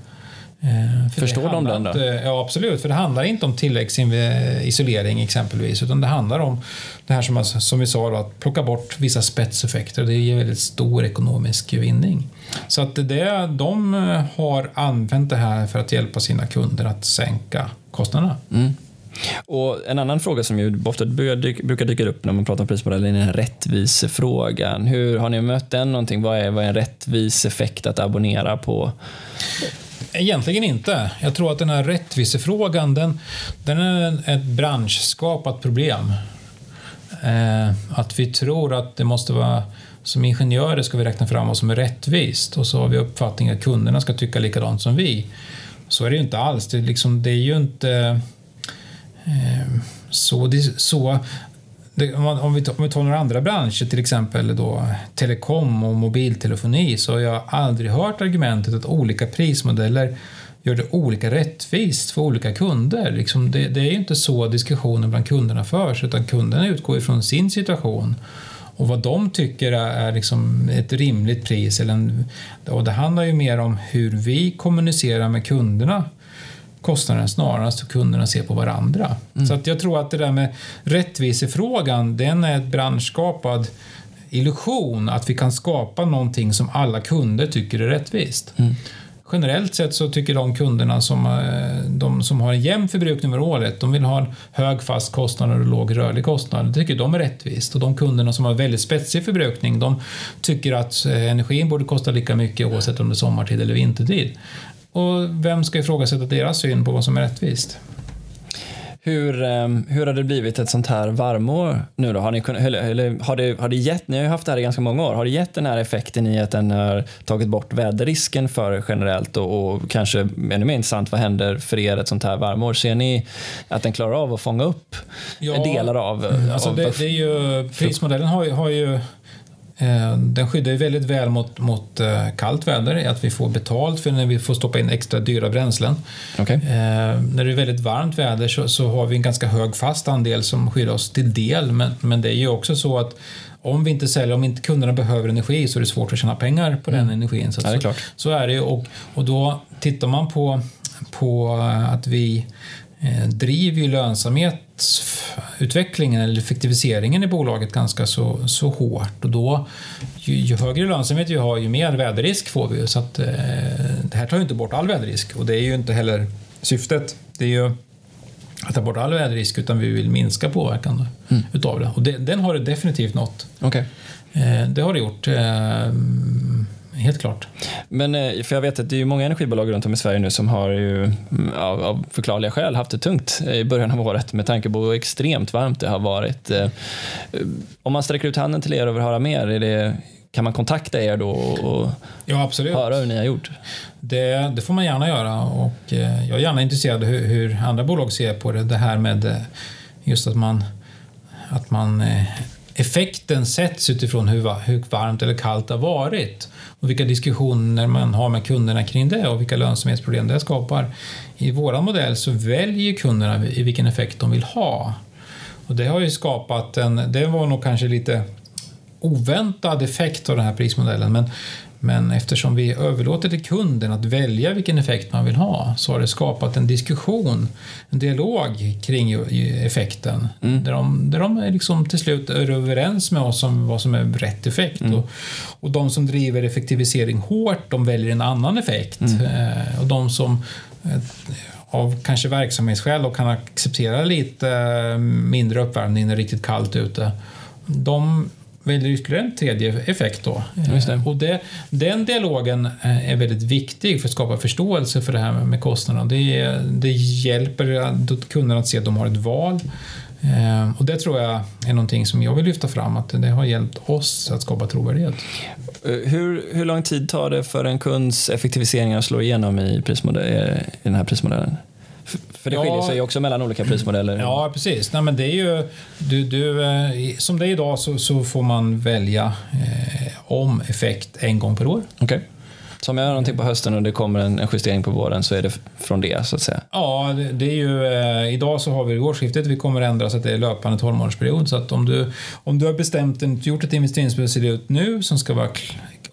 Eh, för Förstår de den då? Ja, absolut. För det handlar inte om tilläggsisolering exempelvis, utan det handlar om det här som, som vi sa, då, att plocka bort vissa spetseffekter. Det ger väldigt stor ekonomisk vinning. Så att det, de eh, har använt det här för att hjälpa sina kunder att sänka kostnaderna. Mm. Och en annan fråga som ju ofta brukar dyka- upp när man pratar om prismodeller är den här rättvisefrågan. Hur Har ni mött den någonting? Vad är, vad är en rättvis effekt att abonnera på? Egentligen inte. Jag tror att den här rättvisefrågan, den, den är ett branschskapat problem. Eh, att vi tror att det måste vara, som ingenjörer ska vi räkna fram vad som är rättvist och så har vi uppfattningen att kunderna ska tycka likadant som vi. Så är det ju inte alls. Det är, liksom, det är ju inte Ehm, så... Det, så det, om, vi tar, om vi tar några andra branscher, till exempel då, telekom och mobiltelefoni, så har jag aldrig hört argumentet att olika prismodeller gör det olika rättvist för olika kunder. Liksom det, det är ju inte så diskussionen bland kunderna förs, utan kunderna utgår ifrån sin situation och vad de tycker är, är liksom ett rimligt pris. Eller en, och det handlar ju mer om hur vi kommunicerar med kunderna kostnaden snarare så kunderna ser på varandra. Så att jag tror att det där med rättvisefrågan, den är ett branschskapad illusion att vi kan skapa någonting som alla kunder tycker är rättvist. Generellt sett så tycker de kunderna som, eh, de som har en jämn förbrukning över året, de vill ha en hög fast kostnad och låg rörlig kostnad. Det tycker de är rättvist. Och de kunderna som har väldigt spetsig förbrukning, de tycker att eh, energin borde kosta lika mycket oavsett om det är sommartid eller vintertid. Och vem ska ifrågasätta deras syn på vad som är rättvist? Hur, ehm, hur har det blivit ett sånt här varmår nu då? Har, ni kunnat, eller, har, det, har det gett, ni har ju haft det här i ganska många år, har det gett den här effekten i att den har tagit bort väderrisken för er generellt och, och kanske ännu mer intressant, vad händer för er ett sånt här varmår? Ser ni att den klarar av att fånga upp Ja, delar av... Alltså av det, det är ju, prismodellen har ju, har ju den skyddar ju väldigt väl mot, mot eh, kallt väder, att vi får betalt för när vi får stoppa in extra dyra bränslen. Okej. Eh, när det är väldigt varmt väder så, så har vi en ganska hög fast andel som skyddar oss till del, men, men det är ju också så att om vi inte säljer, om inte kunderna behöver energi så är det svårt att tjäna pengar på den energin. Så, Ja, så, så är det ju och, och då tittar man på, på att vi eh, driver ju lönsamhetsutvecklingen eller effektiviseringen i bolaget ganska så, så hårt. Och då, ju, ju högre lönsamhet vi har, ju mer väderrisk får vi. Så att, eh, det här tar ju inte bort all väderrisk och det är ju inte heller syftet. Det är ju att ta bort all väderrisk utan vi vill minska påverkan mm. utav det. Och det, den har det definitivt nått. Okay. Eh, det har det gjort. Eh, helt klart. Men eh, för jag vet att det är många energibolag runt om i Sverige nu som har ju mm, av, av förklarliga skäl haft det tungt i början av året med tanke på hur extremt varmt det har varit. Om man sträcker ut handen till er och vill höra mer, är det, kan man kontakta er då och ja, absolut. höra hur ni har gjort? Det, det får man gärna göra och jag är gärna intresserad hur, hur andra bolag ser på det. Det här med just att man, att man effekten sätts utifrån hur, hur varmt eller kallt det har varit och vilka diskussioner man har med kunderna kring det och vilka lönsamhetsproblem det skapar. I vår modell så väljer kunderna i vilken effekt de vill ha. Och det har ju skapat en, det var nog kanske lite oväntad effekt av den här prismodellen men men eftersom vi överlåter till kunden att välja vilken effekt man vill ha så har det skapat en diskussion, en dialog kring effekten. Mm. Där de, där de är liksom till slut är överens med oss om vad som är rätt effekt. Mm. Och, och de som driver effektivisering hårt, de väljer en annan effekt. Mm. Eh, och de som eh, av kanske verksamhetsskäl och kan acceptera lite eh, mindre uppvärmning när det är riktigt kallt ute. De väljer ytterligare en tredje effekt då. Det. Och det, den dialogen eh, är väldigt viktig för att skapa förståelse för det här med kostnaderna. Det, det hjälper kunderna att se att de har ett val. Eh, och det tror jag är någonting som jag vill lyfta fram, att det har hjälpt oss att skapa trovärdighet. Eh, hur, hur lång tid tar det för en kunds effektiviseringar att slå igenom i, prismodell, i den här prismodellen? För det skiljer sig också mellan olika prismodeller. Ja, precis. Nej, men det är ju, du, du, eh, som det är idag så, så får man välja eh, om effekt en gång per år. Okay. Så om jag gör någonting på hösten och det kommer en justering på våren så är det från det så att säga? Ja, det, är ju, eh, idag så har vi årsskiftet, vi kommer ändra så att det är löpande 12 månadersperiod. Så att om du, om du har bestämt, gjort ett investeringsbeslut nu som ska vara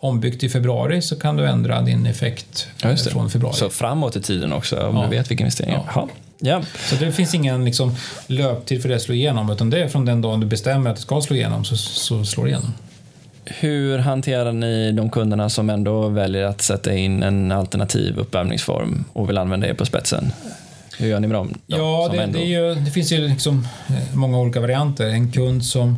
ombyggt i februari så kan du ändra din effekt ja, från februari. Så framåt i tiden också om ja. du vet vilken investering. Ja. Ja. Så det finns ingen liksom, löptid för det att slå igenom utan det är från den dagen du bestämmer att det ska slå igenom så, så slår det igenom. Hur hanterar ni de kunderna som ändå väljer att sätta in en alternativ uppvärmningsform och vill använda er på spetsen? Hur gör ni med dem? ja, det, ändå... det, ju, det, finns ju liksom eh, många olika varianter. En kund som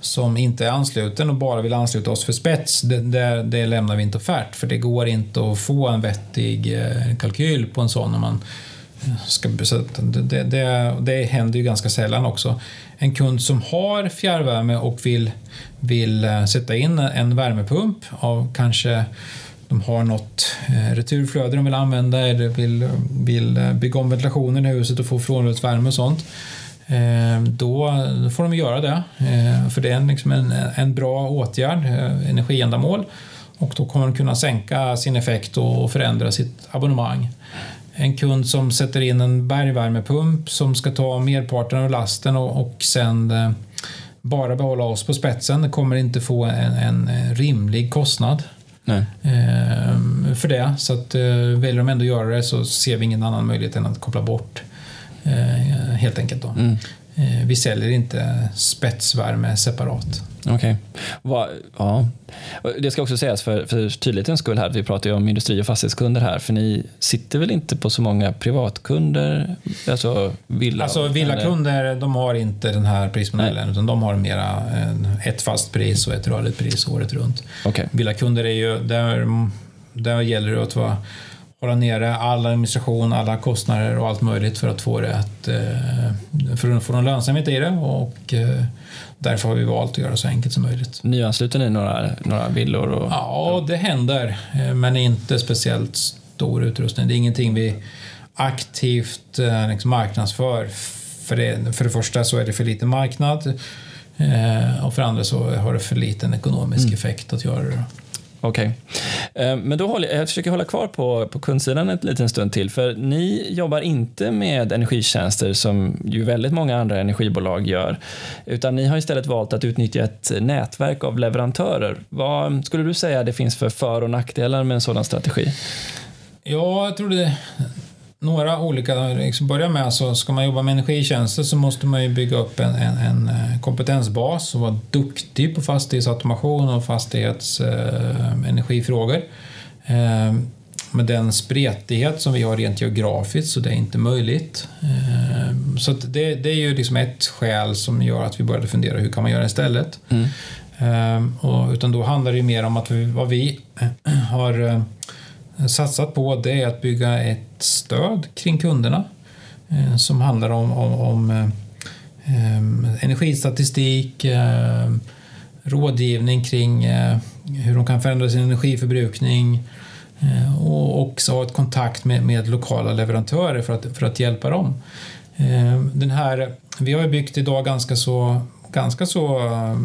som inte är ansluten och bara vill ansluta oss för spets, det, det, det, lämnar vi inte offert för det går inte att få en vettig eh, kalkyl på en sån när man eh, ska, så det, det, det händer ju ganska sällan också. En kund som har fjärrvärme och vill, vill eh, sätta in en värmepump av kanske de har något returflöde de vill använda eller vill, vill bygga om ventilationen i huset och få frånluftsvärme och sånt då får de göra det. Eh, för det är liksom en, en bra åtgärd, eh, energiändamål. Och då kommer de kunna sänka sin effekt och förändra sitt abonnemang. En kund som sätter in en bergvärmepump som ska ta merparten av lasten och, och sen bara behålla oss på spetsen kommer inte få en, en rimlig kostnad. Nej. för det. Så att, väljer de ändå göra det så ser vi ingen annan möjlighet än att koppla bort Eh, helt enkelt. Då. Mm. Eh, vi säljer inte spetsvärme separat. Okej. Okay. Ja. Det ska också sägas för, för tydlighetens skull här, vi pratar ju om industri och fastighetskunder här, för ni sitter väl inte på så många privatkunder? Alltså, villa, alltså villakunder, de har inte den här prismodellen, utan de har mera ett fast pris och ett rörligt pris året runt. Okay. Villakunder är ju, där, där gäller det att vara hålla nere all administration, alla kostnader och allt möjligt för att få det att, eh, för att få någon lönsamhet i det och eh, därför har vi valt att göra det så enkelt som möjligt. Nyansluter ni några, några villor? Och... Ja, det händer, eh, men inte speciellt stor utrustning. Det är ingenting vi aktivt liksom marknadsför. För det, för det första så är det för lite marknad och för andra så har det för liten ekonomisk mm. effekt att göra det. Okej. Okay. Men då håller, jag försöker hålla kvar på, på kundsidan en liten stund till. För ni jobbar inte med energitjänster som ju väldigt många andra energibolag gör. Utan ni har istället valt att utnyttja ett nätverk av leverantörer. Vad skulle du säga det finns för för och nackdelar med en sådan strategi? Ja, jag tror det, några olika, liksom börja med så ska man jobba med energitjänster så måste man ju bygga upp en, en, en eh, kompetensbas och vara duktig på fastighetsautomation och fastighetsenergifrågor. Eh, eh, med den spretighet som vi har rent geografiskt så det är inte möjligt. Eh, så det, det, är ju liksom ett skäl som gör att vi började fundera hur kan man göra istället. Mm. Eh, och, utan då handlar det mer om att vi, vad vi har eh, satsat på det är att bygga ett stöd kring kunderna eh, som handlar om, om, om eh, eh, energistatistik, eh, rådgivning kring eh, hur de kan förändra sin energiförbrukning eh, och också ha ett kontakt med, med lokala leverantörer för att, för att hjälpa dem. Eh, den här, vi har byggt idag ganska så, ganska så eh,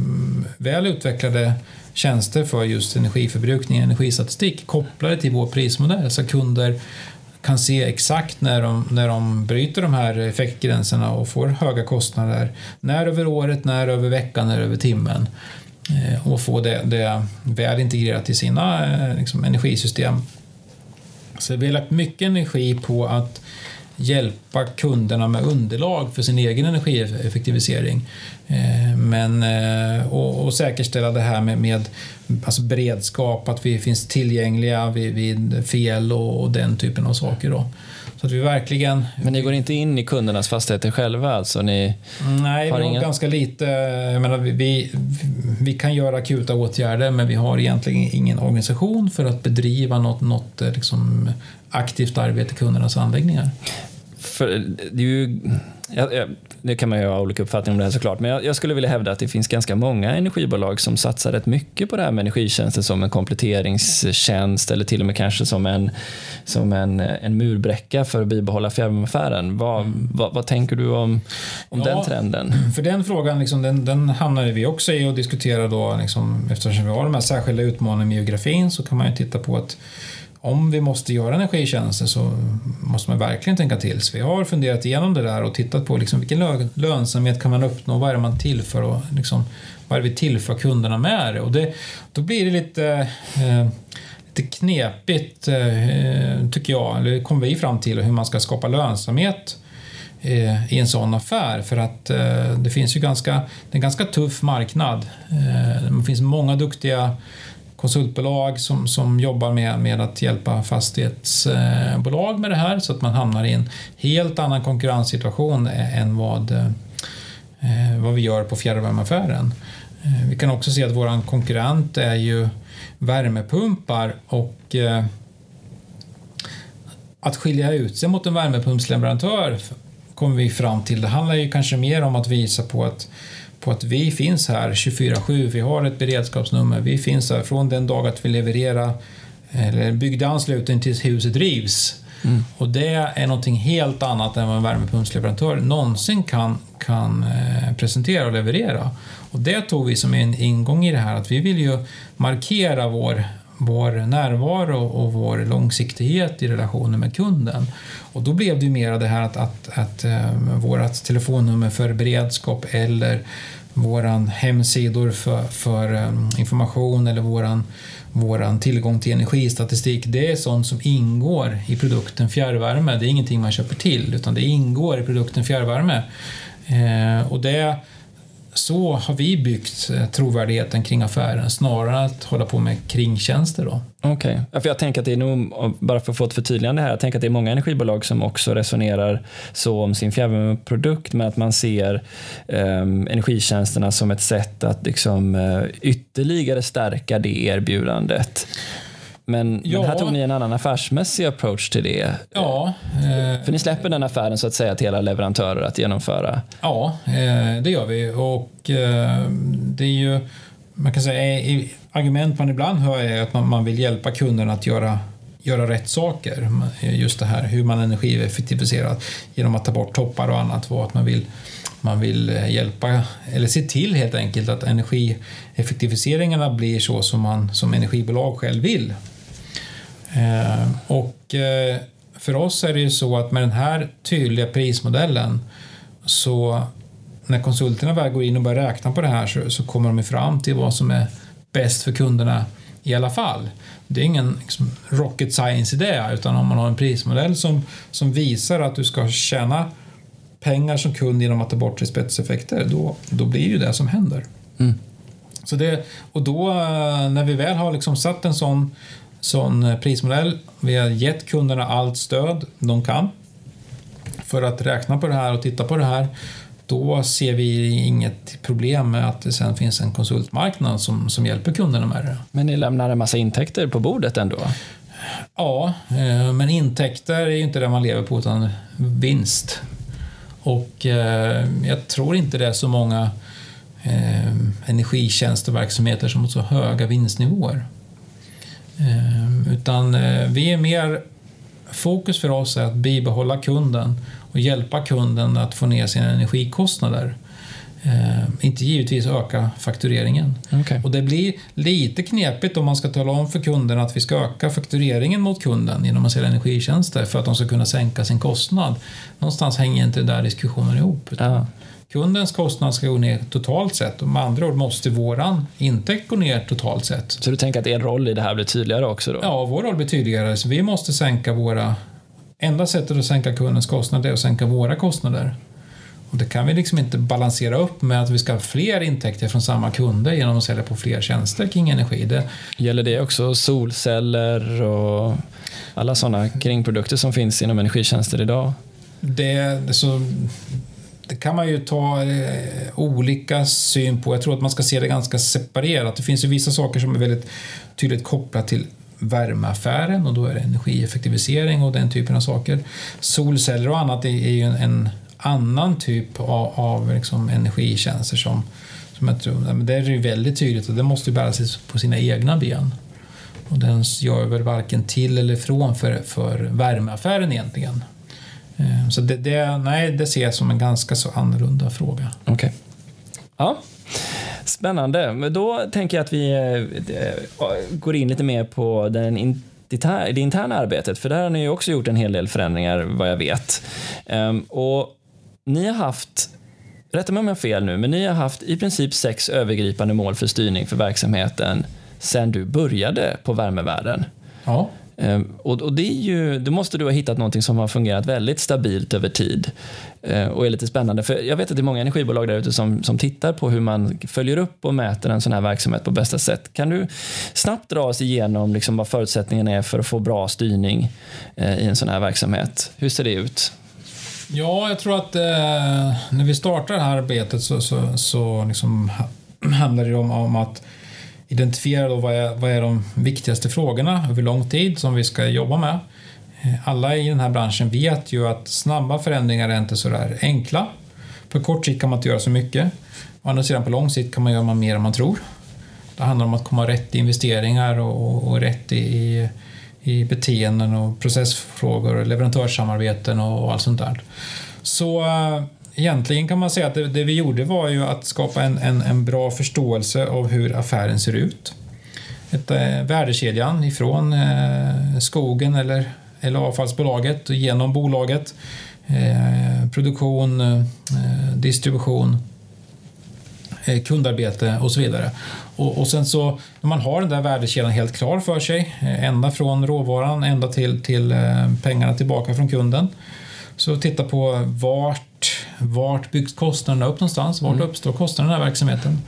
väl utvecklade tjänster för just energiförbrukning och energistatistik kopplade till vår prismodell så kunder kan se exakt när de, när de bryter de här effektgränserna och får höga kostnader. När över året, när över veckan, när över timmen. Eh, och få det, det väl integrerat i sina eh, liksom, energisystem. Så vi har lagt mycket energi på att hjälpa kunderna med underlag för sin egen energieffektivisering. Eh, men, eh, och, och säkerställa det här med, med alltså beredskap, att vi finns tillgängliga vid, vid fel och, och, den typen av saker. Då. Så att vi verkligen... Men ni går inte in i kundernas fastigheter själva? Alltså ni Nej, har vi har inga... ganska lite. Jag menar, vi, vi, kan göra akuta åtgärder men vi har egentligen ingen organisation för att bedriva något, något eh, liksom, aktivt arbete i kundernas anläggningar för det är ju, ja, ja, det kan man ju ha olika uppfattningar om det här såklart, men jag, jag, skulle vilja hävda att det finns ganska många energibolag som satsar rätt mycket på det här med energitjänster som en kompletteringstjänst eller till och med kanske som en, som en, en murbräcka för att bibehålla fjärrvärmeaffären. Vad, mm. vad, vad, tänker du om, om ja, den trenden? För den frågan liksom, den, den hamnade vi också i och diskuterade då, liksom, eftersom vi har de här särskilda utmaningarna med geografin så kan man ju titta på att om vi måste göra energitjänster så måste man verkligen tänka till. Så vi har funderat igenom det där och tittat på liksom vilken lönsamhet kan man uppnå, vad är det man tillför och liksom, vad är det vi tillför kunderna med det? Och det, då blir det lite, eh, lite knepigt, eh, tycker jag, eller kommer vi fram till, hur man ska skapa lönsamhet eh, i en sån affär för att eh, det finns ju ganska, det är en ganska tuff marknad. Eh, det finns många duktiga konsultbolag som, som jobbar med, med att hjälpa fastighetsbolag med det här så att man hamnar i en helt annan konkurrenssituation än vad, vad vi gör på fjärrvärmeaffären. Eh, vi kan också se att vår konkurrent är ju värmepumpar och att skilja ut sig mot en värmepumpsleverantör kommer vi fram till. Det handlar ju kanske mer om att visa på att på att vi finns här 24-7, vi har ett beredskapsnummer, vi finns här från den dag att vi levererar eller byggde anslutning tills huset rivs. Mm. Och det är någonting helt annat än vad en värmepumpsleverantör någonsin kan, kan eh, presentera och leverera. Och det tog vi som en ingång i det här att vi vill ju markera vår, vår närvaro och vår långsiktighet i relationen med kunden. Och då blev det ju mer det här att, att, att eh, vårt telefonnummer för beredskap eller våran hemsidor för, för um, information eller våran, våran tillgång till energistatistik, det är sånt som ingår i produkten fjärrvärme. Det är ingenting man köper till, utan det ingår i produkten fjärrvärme. Eh, och det så har vi byggt eh, trovärdigheten kring affären snarare än att hålla på med kringtjänster. Okej, okay. för jag tänker att det är nog, bara för att få ett förtydligande här, jag tänker att det är många energibolag som också resonerar så om sin fjärrvärmeprodukt med att man ser um, energitjänsterna som ett sätt att liksom, uh, ytterligare stärka det erbjudandet. Men, ja. men, här tog ni en annan affärsmässig approach till det. Ja. Eh, För ni släpper den affären så att säga till era leverantörer att genomföra? Ja, eh, det gör vi. Och eh, det är ju, man kan säga, argument man ibland hör är att man, man vill hjälpa kunderna att göra göra rätt saker. Just det här hur man energieffektiviserar genom att ta bort toppar och annat. Och att man vill, man vill hjälpa, eller se till helt enkelt att energieffektiviseringarna blir så som man som energibolag själv vill. Eh, och eh, för oss är det ju så att med den här tydliga prismodellen så när konsulterna väl går in och börjar räkna på det här så, så kommer de fram till vad som är bäst för kunderna i alla fall. Det är ingen liksom, rocket science i det, utan om man har en prismodell som, som visar att du ska tjäna pengar som kund genom att ta bort spetseffekter, då, då blir det ju det som händer. Mm. Så det, och då eh, när vi väl har liksom satt en sån, sån prismodell, vi har gett kunderna allt stöd de kan för att räkna på det här och titta på det här, då ser vi inget problem med att det sen finns en konsultmarknad som, som hjälper kunderna med det. Men ni lämnar en massa intäkter på bordet ändå? Ja, eh, men intäkter är ju inte det man lever på utan vinst. Och eh, jag tror inte det är så många eh, energitjänsteverksamheter som har så höga vinstnivåer. Ehm, utan eh, vi är mer fokus för oss är att bibehålla kunden och hjälpa kunden att få ner sina energikostnader. Eh, inte givetvis öka faktureringen. Okay. Och det blir lite knepigt om man ska tala om för kunden att vi ska öka faktureringen mot kunden genom att sälja energitjänster för att de ska kunna sänka sin kostnad. Någonstans hänger inte den där diskussionen ihop. Ja. Kundens kostnad ska gå ner totalt sett och med andra ord måste våran intäkt gå ner totalt sett. Så du tänker att er roll i det här blir tydligare också? Då? Ja, vår roll blir tydligare. Så vi måste sänka våra... Enda sättet att sänka kundens kostnader är att sänka våra kostnader. Och det kan vi liksom inte balansera upp med att vi ska ha fler intäkter från samma kunder genom att sälja på fler tjänster kring energi. Det... Gäller det också solceller och alla sådana kringprodukter som finns inom energitjänster idag? Det, så, det kan man ju ta eh, olika syn på. Jag tror att man ska se det ganska separerat. Det finns ju vissa saker som är väldigt tydligt kopplat till värmeaffären och då är det energieffektivisering och den typen av saker. Solceller och annat är, är ju en, en annan typ av, av liksom energitjänster som, som jag tror, men det är ju väldigt tydligt att det måste bära sig på sina egna ben. Och den gör väl varken till eller från för, för värmeaffären egentligen. Eh, så det, det, nej, det ser jag som en ganska så annorlunda fråga. Okej. Okay. Ja. Spännande. Men då tänker jag att vi eh, eh, går in lite mer på den in, det interna arbetet, för där har ni ju också gjort en hel del förändringar vad jag vet. Ehm, och ni har haft, rätta mig om jag har fel nu, men ni har haft i princip sex övergripande mål för styrning för verksamheten sen du började på Värmevärlden. Ja. Ehm, och, det är ju, då måste du ha hittat något som har fungerat väldigt stabilt över tid ehm, och är lite spännande. För jag vet att det är många energibolag där ute som, som tittar på hur man följer upp och mäter en sån här verksamhet på bästa sätt. Kan du snabbt dra oss igenom liksom vad förutsättningarna är för att få bra styrning eh, i en sån här verksamhet? Hur ser det ut? Ja, jag tror att eh, när vi startar det här arbetet så, så, så liksom handlar det om, om att identifiera då vad, är, vad är de viktigaste frågorna över lång tid som vi ska jobba med. Eh, alla i den här branschen vet ju att snabba förändringar är inte så där enkla. På kort sikt kan man inte göra så mycket. Å andra sidan på lång sikt kan man göra mer än man tror. Det handlar om att komma rätt i investeringar och, och rätt i, i beteenden och processfrågor och leverantörssamarbeten och, allt sånt där. Så äh, egentligen kan man säga att det, det, vi gjorde var ju att skapa en, en, en bra förståelse av hur affären ser ut. Ett, äh, värdekedjan ifrån äh, skogen eller, eller avfallsbolaget och genom bolaget. Eh, produktion, eh, distribution, kundarbete och så vidare. Och, och, sen så när man har den där värdekedjan helt klar för sig, ända från råvaran ända till, till pengarna tillbaka från kunden. Så titta på vart, vart byggs kostnaderna upp någonstans? Vart mm. uppstår kostnaderna i den här verksamheten?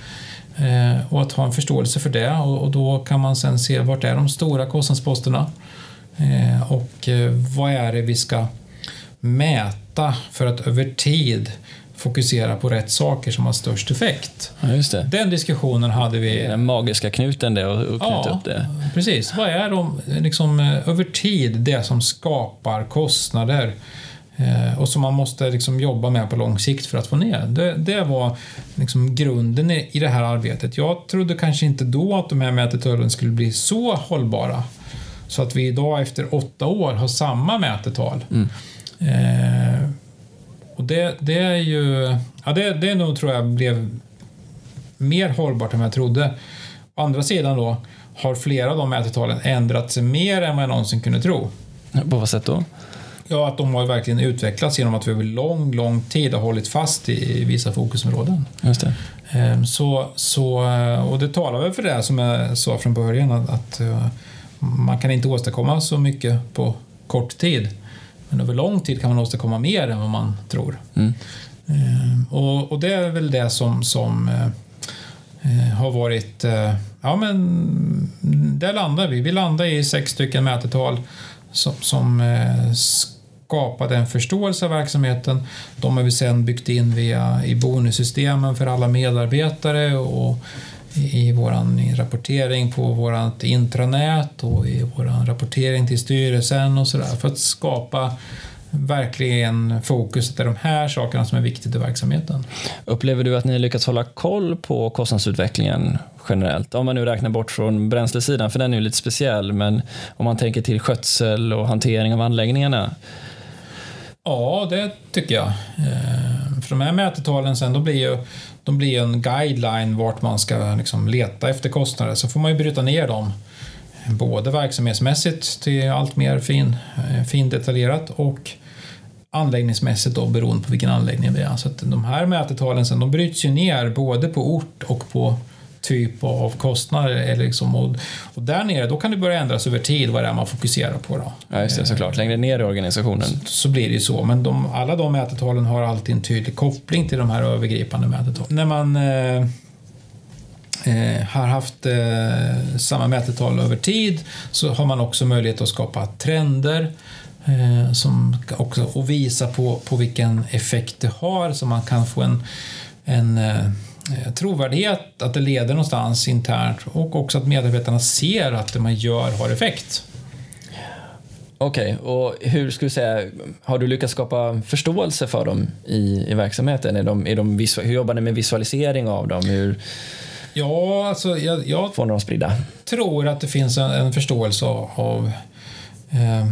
Eh, och att ha en förståelse för det och, och, då kan man sen se vart är de stora kostnadsposterna eh, och eh, vad är det vi ska mäta för att över tid fokusera på rätt saker som har störst effekt. Ja. Den diskussionen hade vi. Den magiska knuten det och, och knyta ja, upp det. Precis. Vad är de, liksom, eh, över tid det som skapar kostnader eh, och som man måste liksom, jobba med på lång sikt för att få ner? Det, det var liksom, grunden i, i det här arbetet. Jag trodde kanske inte då att de här mätetölen skulle bli så hållbara så att vi idag efter åtta år har samma mätetal. Mm. Eh, och det, det är ju... Ja, det, det nog tror jag blev mer hållbart än vad jag trodde. Å andra sidan då har flera av de mätetalen ändrat sig mer än vad jag någonsin kunde tro. På vad sätt då? Ja, att de har verkligen utvecklats genom att vi över lång, lång tid har hållit fast i vissa fokusområden. Just det. Ehm, så, så, och det talar väl för det som jag sa från början att, att eh, man kan inte åstadkomma så mycket på kort tid. Men över lång tid kan man åstadkomma mer än vad man tror. Mm. Ehm, och, och, det är väl det som, som eh, har varit... Eh, ja, men där landar vi. Vi landar i sex stycken mätetal som, som eh, skapade en förståelse av verksamheten. De har vi sedan byggt in via, i bonussystemen för alla medarbetare och i vår rapportering på vårt intranät och i vår rapportering till styrelsen och sådär för att skapa verkligen fokuset är de här sakerna som är viktigt i verksamheten. Upplever du att ni lyckats hålla koll på kostnadsutvecklingen generellt? Om man nu räknar bort från bränslesidan, för den är ju lite speciell, men om man tänker till skötsel och hantering av anläggningarna? Ja, det tycker jag. Eh, för de här mätetalen sen, de blir ju de blir en guideline vart man ska liksom leta efter kostnader. Så får man ju bryta ner dem både verksamhetsmässigt till allt mer fin, eh, fin detaljerat och anläggningsmässigt då beroende på vilken anläggning det är. Så att de här mätetalen sen, de bryts ju ner både på ort och på typ av kostnader. Liksom, och, och där nere då kan det börja ändras över tid vad det är man fokuserar på. Då. Ja, just det, såklart. Längre ner i organisationen. Så, så blir det ju så, men de, alla de mätetalen har alltid en tydlig koppling till de här övergripande mätetalen. När man eh, eh, har haft eh, samma mätetal över tid så har man också möjlighet att skapa trender eh, som också, och visa på, på vilken effekt det har så man kan få en, en eh, trovärdighet att det leder någonstans internt och också att medarbetarna ser att det man gör har effekt. Okej, okay, och hur skulle du säga, har du lyckats skapa förståelse för dem i, i verksamheten? Är de, är de hur jobbar ni med visualisering av dem? Hur, Ja, alltså jag, jag får de spridda? tror att det finns en, en förståelse av eh,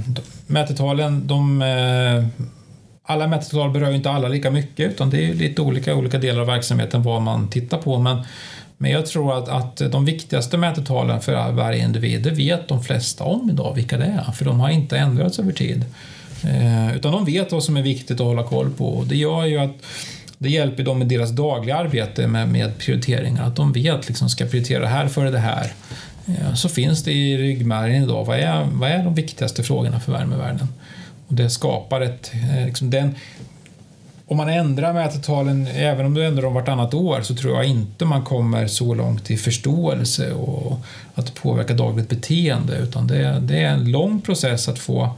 mätetalen. De, eh, alla mätetal berör ju inte alla lika mycket utan det är lite olika olika delar av verksamheten vad man tittar på. Men, men jag tror att, att de viktigaste mätetalen för varje individ, det vet de flesta om idag vilka det är, för de har inte ändrats över tid. Eh, utan de vet vad som är viktigt att hålla koll på och det gör ju att det hjälper dem i deras dagliga arbete med, med prioriteringar, att de vet liksom ska prioritera det här före det här. Eh, så finns det i ryggmärgen idag, vad är, vad är de viktigaste frågorna för värmevärden? Och det skapar ett, eh, liksom den, om man ändrar mätetalen, även om du ändrar dem vartannat år, så tror jag inte man kommer så långt i förståelse och att det påverkar dagligt beteende, utan det, det är en lång process att få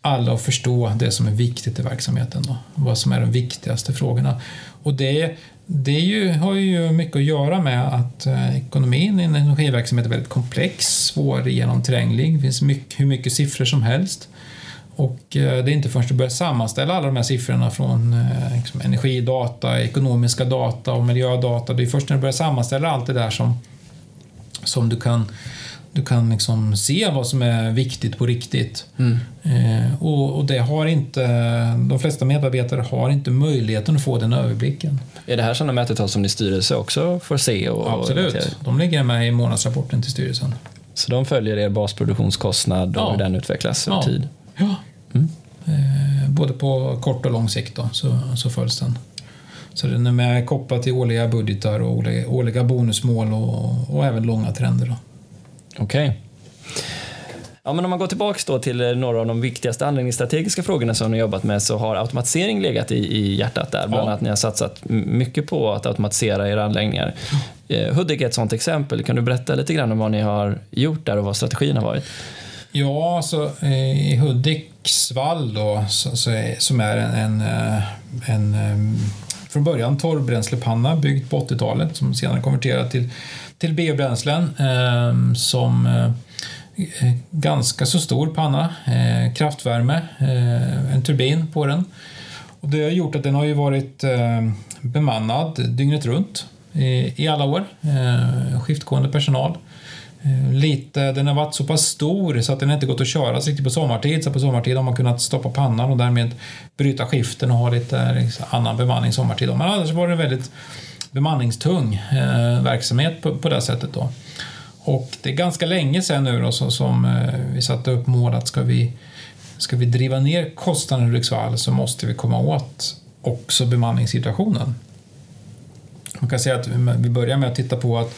alla att förstå det som är viktigt i verksamheten. Då, vad som är de viktigaste frågorna. Och det, det ju, har ju mycket att göra med att eh, ekonomin i en energiverksamhet är väldigt komplex, svårgenomtränglig, det finns mycket, hur mycket siffror som helst. Och eh, det är inte förrän du börjar sammanställa alla de här siffrorna från eh, liksom, energidata, ekonomiska data och miljödata, det är först när du börjar sammanställa allt det där som, som du kan du kan liksom se vad som är viktigt på riktigt. Mm. Eh, och, och, det har inte, de flesta medarbetare har inte möjligheten att få den överblicken. Är det här sådana mätetal som din styrelse också får se? Och, Absolut, och de ligger med i månadsrapporten till styrelsen. Så de följer er basproduktionskostnad och ja. hur den utvecklas över ja. tid? Ja, mm. eh, både på kort och lång sikt då, så, så följs den. Så den är med kopplad till årliga budgetar och årliga, årliga bonusmål och, och även långa trender. Okej. Okay. Ja, men om man går tillbaka då till eh, några av de viktigaste anläggningsstrategiska frågorna som ni jobbat med så har automatisering legat i, i hjärtat där. Bland annat ni har satsat mycket på att automatisera era anläggningar. Eh, Hudik är ett sådant exempel. Kan du berätta lite grann om vad ni har gjort där och vad strategin har varit? Ja, så i Hudiksvall, då, så, så är, som är en, en, eh, en, eh, från början torrbränslepanna byggd på 80-talet som senare konverterat till till biobränslen ehm, eh, som eh, ganska så stor panna, eh, kraftvärme, eh, en turbin på den. Och det har gjort att den har ju varit eh, bemannad dygnet runt i, i alla år, eh, skiftgående personal. Eh, lite, den har varit så pass stor så att den inte gått att köra riktigt på sommartid. Så på sommartid har man kunnat stoppa pannan och därmed bryta skiften och ha lite liksom, annan bemanning sommartid. Men annars var det en väldigt bemanningstung eh, verksamhet på, på det sättet. Då. Och det är ganska länge sedan nu då, så, som eh, vi satte upp mål att ska vi ska vi driva ner kostnaden i Hudiksvall så måste vi komma åt också bemanningssituationen. Man kan säga att vi börjar med att titta på att,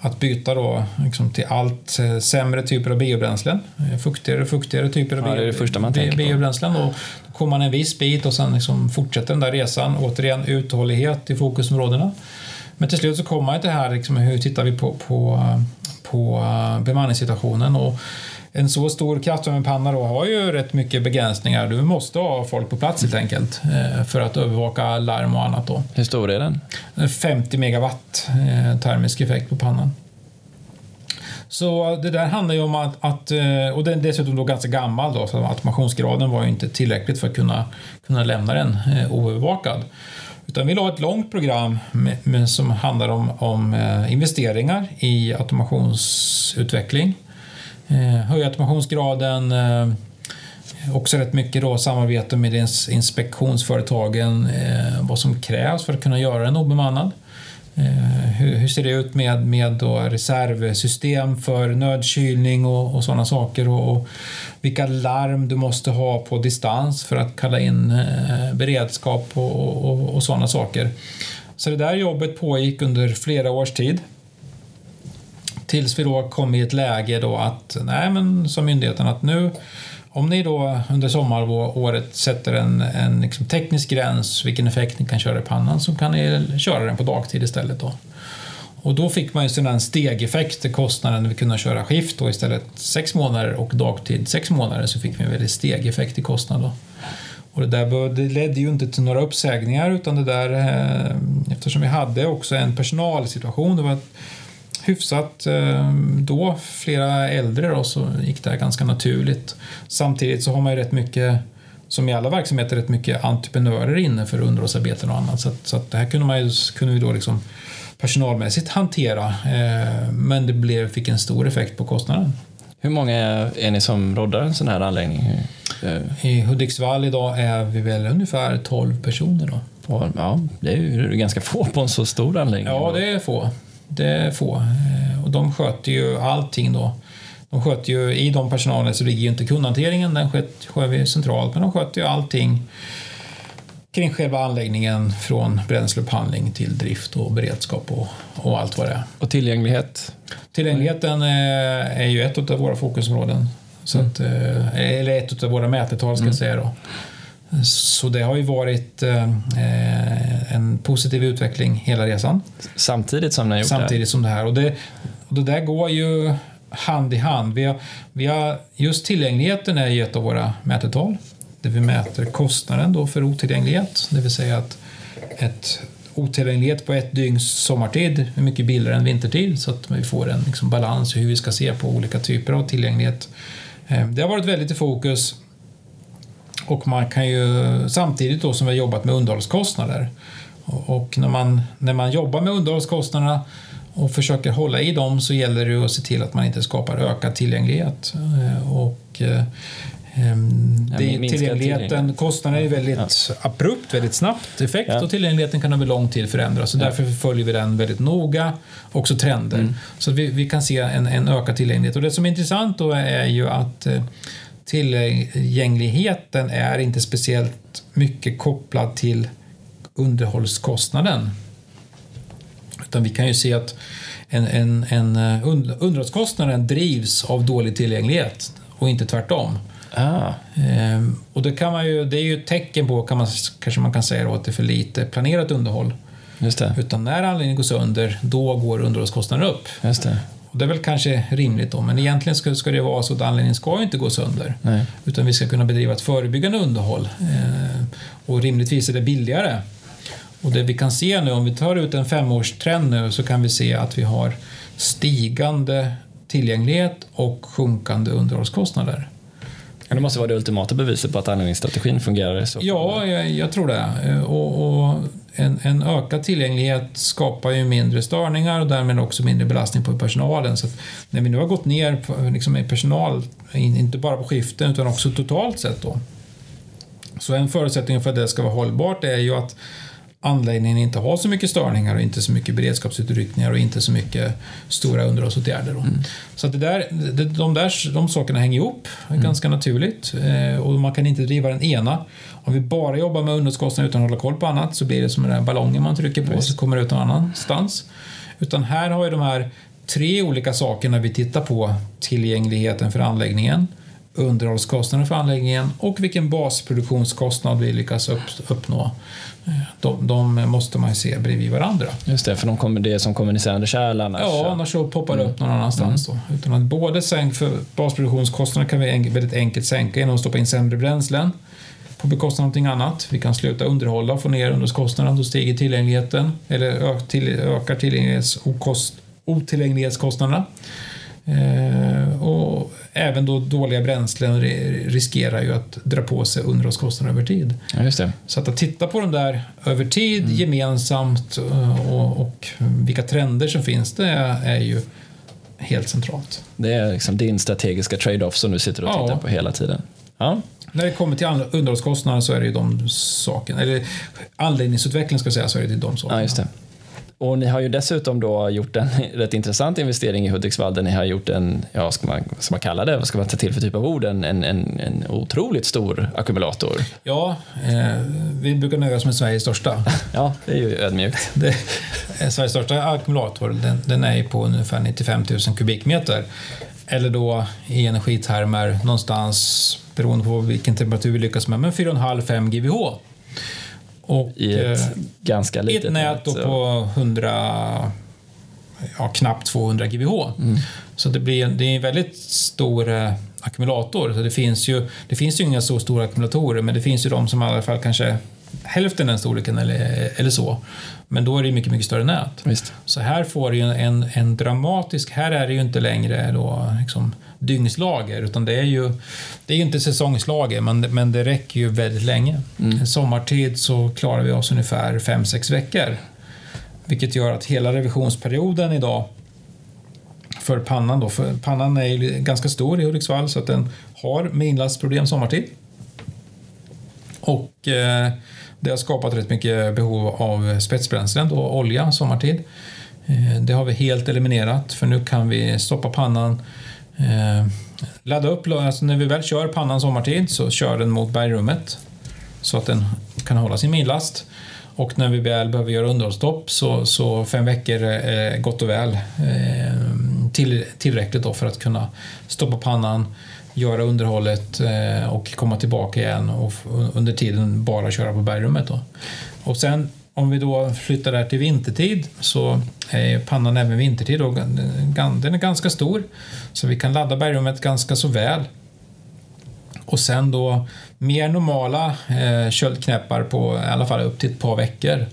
att byta då, liksom till allt eh, sämre typer av biobränslen. Eh, fuktigare och fuktigare typer av ja, det är det första man tänker biobränslen. Då kommer man en viss bit och sen liksom fortsätter den där resan. Återigen uthållighet i fokusområdena. Men till slut så kommer man till det här, liksom, hur tittar vi på, på, på eh, bemanningssituationen? Och en så stor kraftvärmepanna då har ju rätt mycket begränsningar. Du måste ha folk på plats helt enkelt eh, för att övervaka larm och annat. Då. Hur stor är den? 50 megawatt eh, termisk effekt på pannan. Så det där handlar ju om att, att och den är dessutom då ganska gammal då, så automationsgraden var ju inte tillräckligt för att kunna, kunna lämna den oövervakad. Utan vi la ett långt program med, med, som handlar om, om investeringar i automationsutveckling Eh, Eh, höja automationsgraden, eh, också rätt mycket då samarbete med inspektionsföretagen, eh, vad som krävs för att kunna göra den obemannad. Eh, hur, hur, ser det ut med, med då reservsystem för nödkylning och, och sådana saker och, och, vilka larm du måste ha på distans för att kalla in eh, beredskap och, och, och sådana saker. Så det där jobbet pågick under flera års tid. Tills vi då kom i ett läge då att, nej men som myndigheten att nu om ni då under sommaråret sätter en, en liksom teknisk gräns vilken effekt ni kan köra i pannan så kan ni köra den på dagtid istället då. Och då fick man ju en stegeffekt i kostnaden vi kunde köra skift då istället sex månader och dagtid sex månader så fick vi en väldigt stegeffekt i kostnad då. Och det, där, det ledde ju inte till några uppsägningar utan det där eh, eftersom vi hade också en personalsituation. Det var ett, hyfsat eh, då, flera äldre då, så gick det här ganska naturligt. Samtidigt så har man ju rätt mycket, som i alla verksamheter, rätt mycket entreprenörer inne för underhållsarbeten och annat. Så, att, så att det här kunde, man ju, kunde vi då liksom personalmässigt hantera, eh, men det blev, fick en stor effekt på kostnaden. Hur många är ni som roddar en sån här anläggning? I Hudiksvall idag är vi väl ungefär 12 personer. Då. Ja, det är ju ganska få på en så stor anläggning. Ja, det är få det är få. Eh, och de sköter ju allting då. De sköter ju, i de personalen så ligger ju inte kundhanteringen, den sköter vi centralt, men de sköter ju allting kring själva anläggningen från bränsleupphandling till drift och beredskap och, och allt vad det är. Och tillgänglighet? Tillgängligheten är, eh, är ju ett av våra fokusområden. Så att, eh, eller ett av våra mätetal ska jag mm. säga då. Så det har ju varit eh, en positiv utveckling hela resan. Samtidigt som ni har gjort Samtidigt det? som det här. Och det, och det där går ju hand i hand. Vi har, vi har, just tillgängligheten är ju ett av våra mätetal. Där vi mäter kostnaden då för otillgänglighet. Det vill säga att ett otillgänglighet på ett dygns sommartid är mycket billigare än vintertid så att vi får en liksom balans i hur vi ska se på olika typer av tillgänglighet. Eh, det har varit väldigt i fokus och man kan ju samtidigt då som vi har jobbat med underhållskostnader och när man, när man jobbar med underhållskostnaderna och försöker hålla i dem så gäller det att se till att man inte skapar ökad tillgänglighet. Eh, och, eh, det, tillgängligheten, kostnaden är väldigt ja. abrupt, väldigt snabbt effekt ja. och tillgängligheten kan över lång tid förändras. Så ja. Därför följer vi den väldigt noga, också trender. Mm. Så vi, vi kan se en, en ökad tillgänglighet. Och det som är intressant då är ju att eh, tillgängligheten är inte speciellt mycket kopplad till underhållskostnaden. Utan vi kan ju se att en, en, en eh, underhållskostnaden drivs av dålig tillgänglighet och inte tvärtom. Ah. Ehm, och det, kan man ju, det är ju ett tecken på, kan man, kanske man kan säga, då, att det är för lite planerat underhåll. Just det. Utan när anläggningen går sönder, då går underhållskostnaden upp. Och det är väl kanske rimligt då, men egentligen ska, ska det vara så att anläggningen ska inte gå sönder. Nej. Utan vi ska kunna bedriva ett förebyggande underhåll. Eh, och rimligtvis är det billigare. Och det vi kan se nu, om vi tar ut en femårstrend nu, så kan vi se att vi har stigande tillgänglighet och sjunkande underhållskostnader. det måste vara det ultimata beviset på att anläggningsstrategin fungerar. Så ja, jag, jag, tror det. Eh, och, och en, en, ökad tillgänglighet skapar ju mindre störningar och därmed också mindre belastning på personalen. Så när vi nu har gått ner på, liksom i personal, inte bara på skiften utan också totalt sett då. Så en förutsättning för att det ska vara hållbart är ju att anläggningen inte har så mycket störningar och inte så mycket beredskapsutryckningar och inte så mycket stora underhållsåtgärder. Mm. Så att det där, de, där, de sakerna hänger ihop mm. ganska naturligt eh, och man kan inte driva den ena. Om vi bara jobbar med underhållskostnader utan att hålla koll på annat så blir det som den här ballongen man trycker på så kommer det ut någon annanstans. Utan här har vi de här tre olika sakerna vi tittar på. Tillgängligheten för anläggningen, underhållskostnaden för anläggningen och vilken basproduktionskostnad vi lyckas upp, uppnå. De, de, måste man ju se bredvid varandra. Just det, för de kommer, det är som kommunicerande kärl annars. Ja, annars så poppar det upp någon annanstans. Mm. Då. Utan att både sänk för basproduktionskostnaden kan vi väldigt enkelt sänka genom att stoppa in sämre bränslen på bekostnad av någonting annat. Vi kan sluta underhålla och få ner underhållskostnaden, då stiger tillgängligheten eller ökar tillgänglighets otillgänglighetskostnaderna. Eh, och även då dåliga bränslen riskerar ju att dra på sig underhållskostnader över tid. Ja. Så att, att titta på de där över tid mm. gemensamt eh, och, och, vilka trender som finns, det är, ju helt centralt. Det är liksom din strategiska trade-off som du sitter och tittar ja. på hela tiden. Ja. När det kommer till underhållskostnader så är det ju de sakerna, eller anläggningsutveckling ska jag säga, så är det de sakerna. Ja. Och ni har ju dessutom då gjort en rätt intressant investering i Hudiksvall där ni har gjort en, ja, ska man, ska man kalla det, vad ska man ta till för typ av ord, en, en, en otroligt stor ackumulator. Ja, eh, vi brukar nöja oss med Sveriges största. ja, det är ju ödmjukt. Det, Sveriges största ackumulator, den, den är på ungefär 95 000 kubikmeter. Eller då i energitermer någonstans, beroende på vilken temperatur vi lyckas med, men 4,5-5 GWh. Och, I ett eh, ganska litet ett nät då på 100, ja, knappt 200 GWh. Mm. Så det, blir, det är en väldigt stor eh, ackumulator. Så det, finns ju, det finns ju inga så stora ackumulatorer, men det finns ju de som i alla fall kanske hälften den storleken eller, eller så. Men då är det mycket, mycket större nät. Visst. Så här får du en, en dramatisk, här är det ju inte längre då liksom dygnslager utan det är ju, det är inte säsongslager men, men det räcker ju väldigt länge. Mm. Sommartid så klarar vi oss ungefär 5-6 veckor. Vilket gör att hela revisionsperioden idag för pannan då, för pannan är ju ganska stor i Hudiksvall så att den har med inlastproblem sommartid. Och eh, det har skapat rätt mycket behov av spetsbränslen, då olja sommartid. Eh, det har vi helt eliminerat för nu kan vi stoppa pannan eh, ladda upp, alltså när vi väl kör pannan sommartid så kör den mot bergrummet så att den kan hålla sin minlast. Och när vi väl behöver göra underhållsstopp så, så fem veckor är gott och väl eh, till, tillräckligt då för att kunna stoppa pannan, göra underhållet eh, och komma tillbaka igen och under tiden bara köra på bergrummet. Då. Och sen om vi då flyttar här till vintertid så är pannan även vintertid då, den är ganska stor så vi kan ladda bergrummet ganska så väl. Och sen då mer normala eh, köldknäppar på i alla fall upp till ett par veckor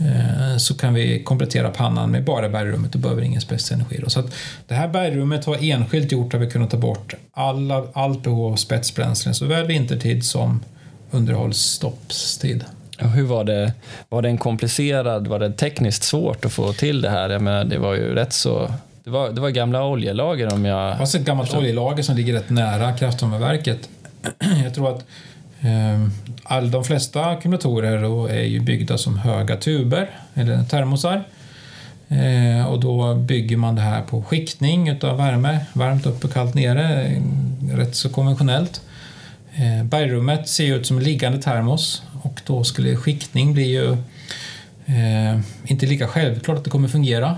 eh, så kan vi komplettera pannan med bara bergrummet och behöver ingen spetsenergi. Då. Så att det här bergrummet har enskilt gjort att vi kunnat ta bort alla, allt behov av spetsbränslen såväl vintertid som underhållsstoppstid. Hur var det? Var det en komplicerad, var det tekniskt svårt att få till det här? Men det var ju rätt så det var, det var gamla oljelager om jag... Det var ett gammalt förstår. oljelager som ligger rätt nära kraftvärmeverket. Jag tror att eh, all, de flesta ackumulatorer är ju byggda som höga tuber eller termosar. Eh, och då bygger man det här på skiktning utav värme, varmt upp och kallt nere, rätt så konventionellt. Eh, bergrummet ser ut som en liggande termos och då skulle skiktning bli ju eh, inte lika självklart att det kommer fungera.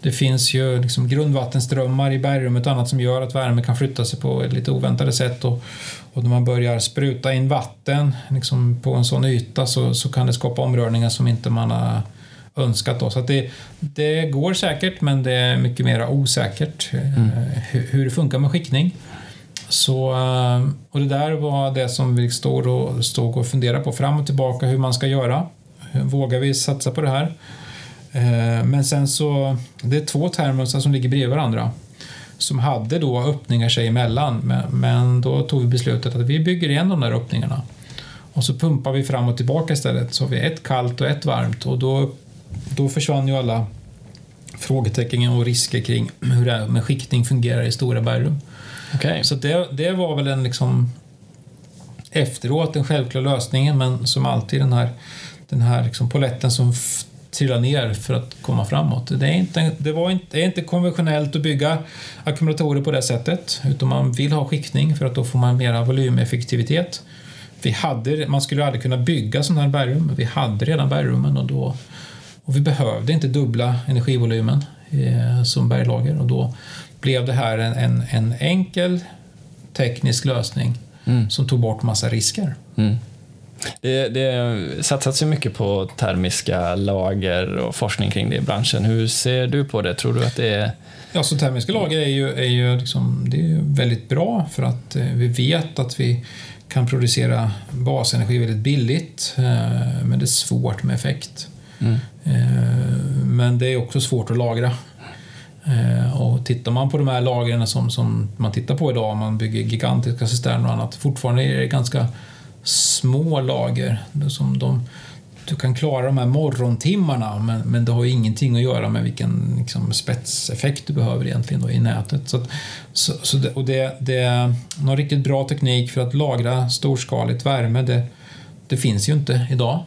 Det finns ju liksom grundvattenströmmar i bergrummet och annat som gör att värme kan flytta sig på lite oväntade sätt. Och, och när man börjar spruta in vatten liksom på en sån yta så, så kan det skapa omrörningar som inte man har önskat. Då. Så det, det går säkert men det är mycket mer osäkert mm. hur, hur det funkar med skiktning. Så, eh, och det där var det som vi stod och, stod och funderade på fram och tillbaka hur man ska göra. Vågar vi satsa på det här? Eh, men sen så, det är två termosar som ligger bredvid varandra som hade då öppningar sig emellan men då tog vi beslutet att vi bygger igen de där öppningarna och så pumpar vi fram och tillbaka istället så har vi ett kallt och ett varmt och då, då försvann ju alla frågetecken och risker kring hur det med skiktning fungerar i stora bergrum. Okay. Så det, det var väl en liksom efteråt den självklara lösningen men som alltid den här den här liksom poletten som trillar ner för att komma framåt. Det är inte, det var inte, det är inte konventionellt att bygga ackumulatorer på det sättet utan man vill ha skiktning för att då får man mera volymeffektivitet. Vi hade, man skulle aldrig kunna bygga sådana här bergrum, men vi hade redan bergrummen och, då, och vi behövde inte dubbla energivolymen eh, som berglager och då blev det här en, en, en enkel teknisk lösning mm. som tog bort massa risker. Mm. Det, det satsats ju mycket på termiska lager och forskning kring det i branschen. Hur ser du på det? Tror du att det är... Ja, så termiska lager är ju, är ju, liksom, det är väldigt bra för att eh, vi vet att vi kan producera basenergi väldigt billigt, eh, men det är svårt med effekt. Mm. Eh, men det är också svårt att lagra. Eh, och tittar man på de här lagren som, som man tittar på idag, man bygger gigantiska cisterner och annat, fortfarande är det ganska små lager. Som de, du kan klara de här morgontimmarna men, men det har ju ingenting att göra med vilken liksom, spetseffekt du behöver egentligen då, i nätet. Så, så, så det, och det, det, någon riktigt bra teknik för att lagra storskaligt värme det, det finns ju inte idag.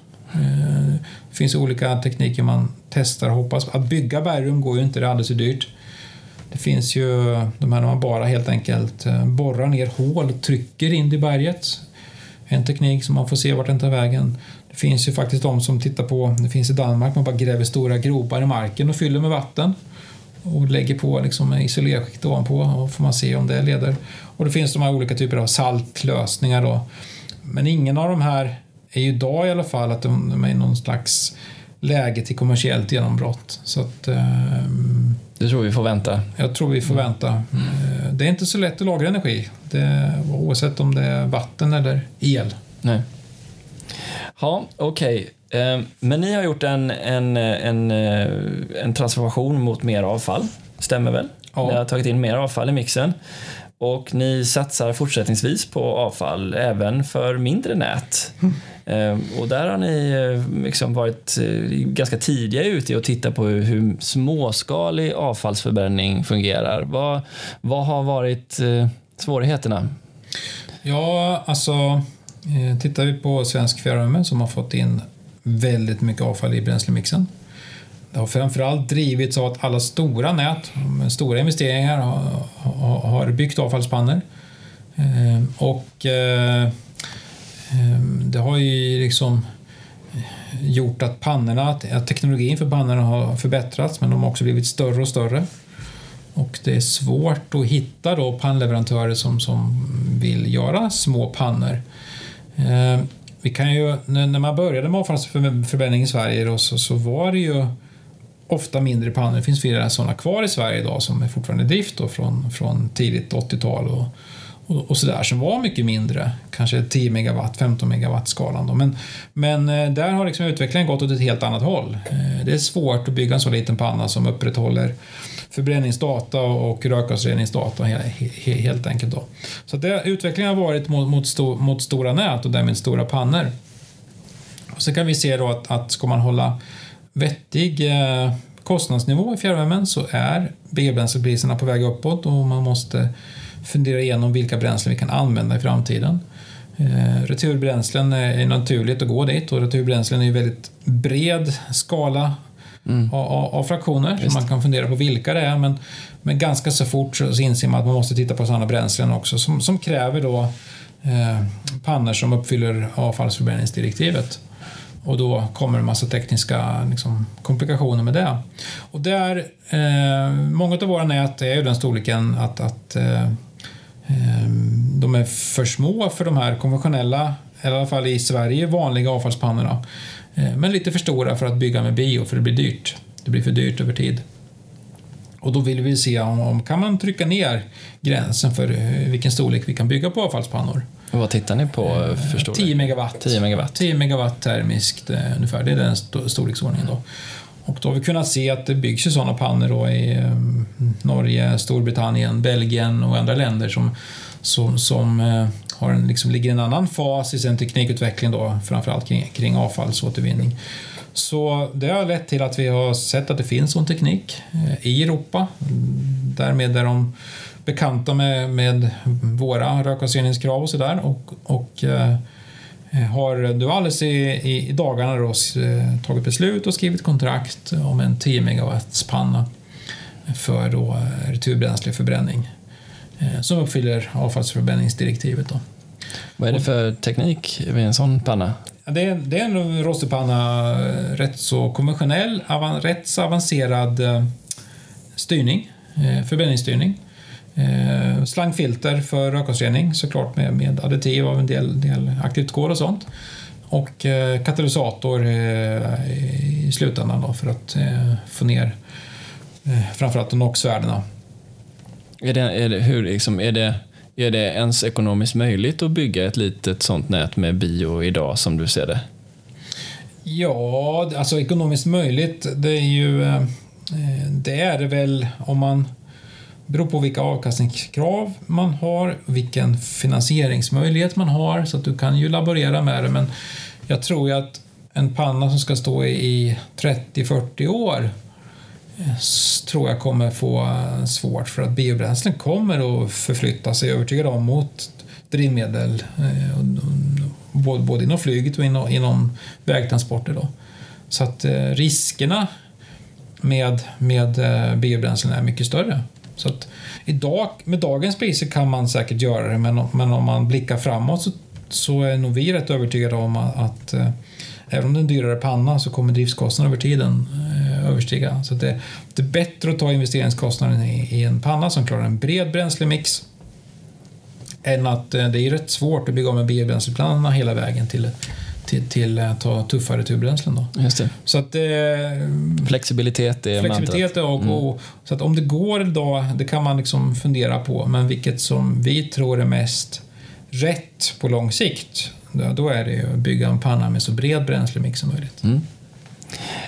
Det finns olika tekniker man testar och hoppas. Att bygga bergrum går ju inte, det är alldeles för dyrt. Det finns ju de här när man bara helt enkelt eh, borrar ner hål och trycker in i berget en teknik som man får se vart den tar vägen. Det finns ju faktiskt de som tittar på, det finns i Danmark, man bara gräver stora gropar i marken och fyller med vatten och lägger på liksom en isolerskikt ovanpå och får man se om det leder. Och det finns de här olika typer av saltlösningar då. Men ingen av de här är ju idag i alla fall att de är i någon slags läge till kommersiellt genombrott. Så att, um, du tror vi får vänta? Jag tror vi får vänta. Mm. Det är inte så lätt att lagra energi, det, oavsett om det är vatten eller el. Nej. Ja, okej. Okay. Ehm, men ni har gjort en, en, en, eh, en transformation mot mer avfall, stämmer väl? Ja. Ni har tagit in mer avfall i mixen. Och ni satsar fortsättningsvis på avfall även för mindre nät. Mm. Ehm, och där har ni eh, liksom varit eh, ganska tidiga ute och tittat på hur småskalig avfallsförbränning fungerar. Vad, vad har varit eh, svårigheterna? Ja, alltså tittar vi på Svensk Fjärrvärme som har fått in väldigt mycket avfall i bränslemixen det har framförallt drivits av att alla stora nät med stora investeringar har, byggt avfallspannor. Ehm, och Ehm, det har ju liksom eh, gjort att pannorna, att teknologin för pannorna har förbättrats men de har också blivit större och större. Och det är svårt att hitta då pannleverantörer som, som vill göra små pannor. Eh, vi kan ju, när man började med avfallsförbränning i Sverige då, så, så var det ju ofta mindre pannor. Det finns flera sådana kvar i Sverige idag som är fortfarande i drift då, från, från tidigt 80-tal och, och, och sådär som var mycket mindre, kanske 10 megawatt, 15 megawatt skalan. Då. Men, men eh, där har liksom utvecklingen gått åt ett helt annat håll. Eh, det är svårt att bygga en så liten panna som upprätthåller förbränningsdata och rökgasreningsdata helt enkelt. Då. Så det, utvecklingen har varit mot, mot, sto, mot stora nät och därmed stora pannor. Och så kan vi se då att, att ska man hålla vettig eh, kostnadsnivå i fjärrvärmen så är biobränslepriserna på väg uppåt och man måste fundera igenom vilka bränslen vi kan använda i framtiden. Eh, returbränslen är naturligt att gå dit och returbränslen är ju väldigt bred skala mm. av, av, fraktioner Just. så man kan fundera på vilka det är men, men ganska så fort så inser man att man måste titta på sådana bränslen också som, som kräver då eh, pannor som uppfyller avfallsförbränningsdirektivet. Och då kommer en massa tekniska liksom, komplikationer med det. Och där, eh, många av våra nät är ju den storleken att, att eh, de är för små för de här konventionella, i alla fall i Sverige, vanliga avfallspannorna. Eh, men lite för stora för att bygga med bio, för det blir dyrt. Det blir för dyrt över tid. Och då vill vi se om, kan man trycka ner gränsen för eh, vilken storlek vi kan bygga på avfallspannor. Och vad tittar ni på? Förstår 10 megawatt. 10 megawatt. 10 megawatt termiskt eh, ungefär, det är den storleksordningen då. Och då har vi kunnat se att det byggs ju sådana pannor då i eh, Norge, Storbritannien, Belgien och andra länder som, som, som eh, har en, liksom, ligger i en annan fas i sin teknikutveckling då, framförallt kring, kring avfallsåtervinning. Så det har lett till att vi har sett att det finns sån teknik eh, i Europa. Därmed är de bekanta med, med våra rökgasreningskrav och sådär. Och, och har du alldeles i, i, dagarna då, eh, tagit beslut och skrivit kontrakt om en 10 megawatts panna för då eh, returbränsleförbränning som uppfyller avfallsförbränningsdirektivet. Då. Vad är det för teknik vid en sån panna? Det är, det är en rosterpanna, rätt så konventionell, avan, rätt så avancerad styrning, förbränningsstyrning. Eh, slangfilter för rökgasrening såklart med, med additiv av en del, del aktivt kol och sånt. Och eh, katalysator eh, i slutändan då för att eh, få ner eh, framförallt NOx-värdena. Är det, är det, hur, liksom, är, det, är det ens ekonomiskt möjligt att bygga ett litet sånt nät med bio idag som du ser det? Ja, alltså ekonomiskt möjligt, det är ju eh, det är det väl om man det beror på vilka avkastningskrav man har, vilken finansieringsmöjlighet man har, så att du kan ju laborera med det. Men jag tror ju att en panna som ska stå i 30-40 år eh, tror jag kommer få eh, svårt för att biobränslen kommer att förflytta sig övertygad om mot drivmedel eh, både inom flyget och inom vägtransporter. Då. Så att riskerna med, med biobränslen är mycket större. Så att idag, med dagens priser kan man säkert göra det, men, men om man blickar framåt så, så är nog vi rätt övertygade om att, att eh, även om det är en dyrare panna så kommer driftskostnaden över tiden eh, överstiga. Så det, det, är bättre att ta investeringskostnaden i, i en panna som klarar en bred bränslemix än att eh, det är rätt svårt att bygga om en biobränslepanna hela vägen till till, till att ta tuffare turbränslen. Då. Just det. Så att, eh, flexibilitet är Flexibilitet och, mm. och, så att om det går idag, det kan man liksom fundera på, men vilket som vi tror är mest rätt på lång sikt, då, då är det att bygga en panna med så bred bränslemix som möjligt. Mm.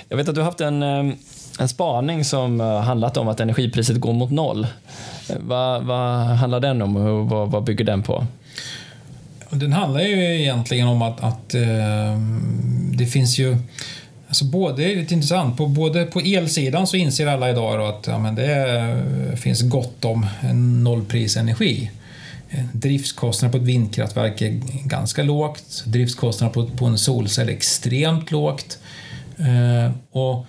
Jag vet att du har haft en, eh, en spaning som handlat om att energipriset går mot noll. Vad, vad handlar den om och vad, vad bygger den på? Den handlar ju egentligen om att, att eh, det finns ju Alltså både, det är lite intressant, på, både på elsidan så inser alla idag att ja, men det finns gott om nollprisenergi. Eh, driftskostnaden på ett vindkraftverk är ganska lågt, driftskostnaden på, på en solcell är extremt lågt. Eh, och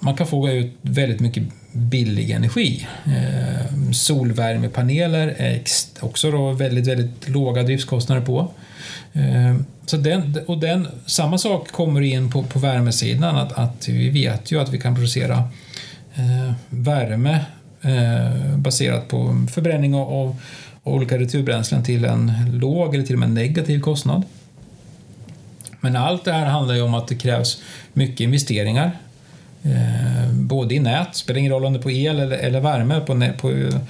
man kan få ut väldigt mycket billig energi. Eh, solvärmepaneler är också då väldigt, väldigt låga driftskostnader på. Eh, så den, och den, samma sak kommer in på, på värmesidan, att, att vi vet ju att vi kan producera eh, värme eh, baserat på förbränning av, av olika returbränslen till en låg eller till och med negativ kostnad. Men allt det här handlar ju om att det krävs mycket investeringar Eh, både i nät, spelar ingen roll om det är på el eller, eller värme, på, på eh,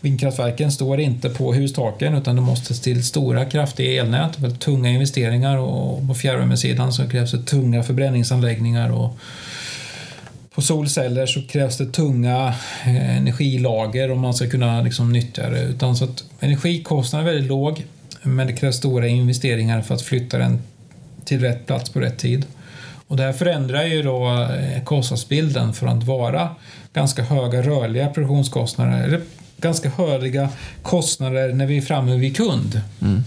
vindkraftverken står inte på hustaken utan det måste till stora kraftiga elnät, väldigt tunga investeringar och på fjärrvärmesidan så krävs det tunga förbränningsanläggningar och på solceller så krävs det tunga eh, energilager om man ska kunna liksom nyttja det. Utan så att energikostnaden är väldigt låg men det krävs stora investeringar för att flytta den till rätt plats på rätt tid. Och det här förändrar ju då eh, kostnadsbilden från att vara ganska höga rörliga produktionskostnader, eller ganska höga kostnader när vi är framme vid kund. Mm.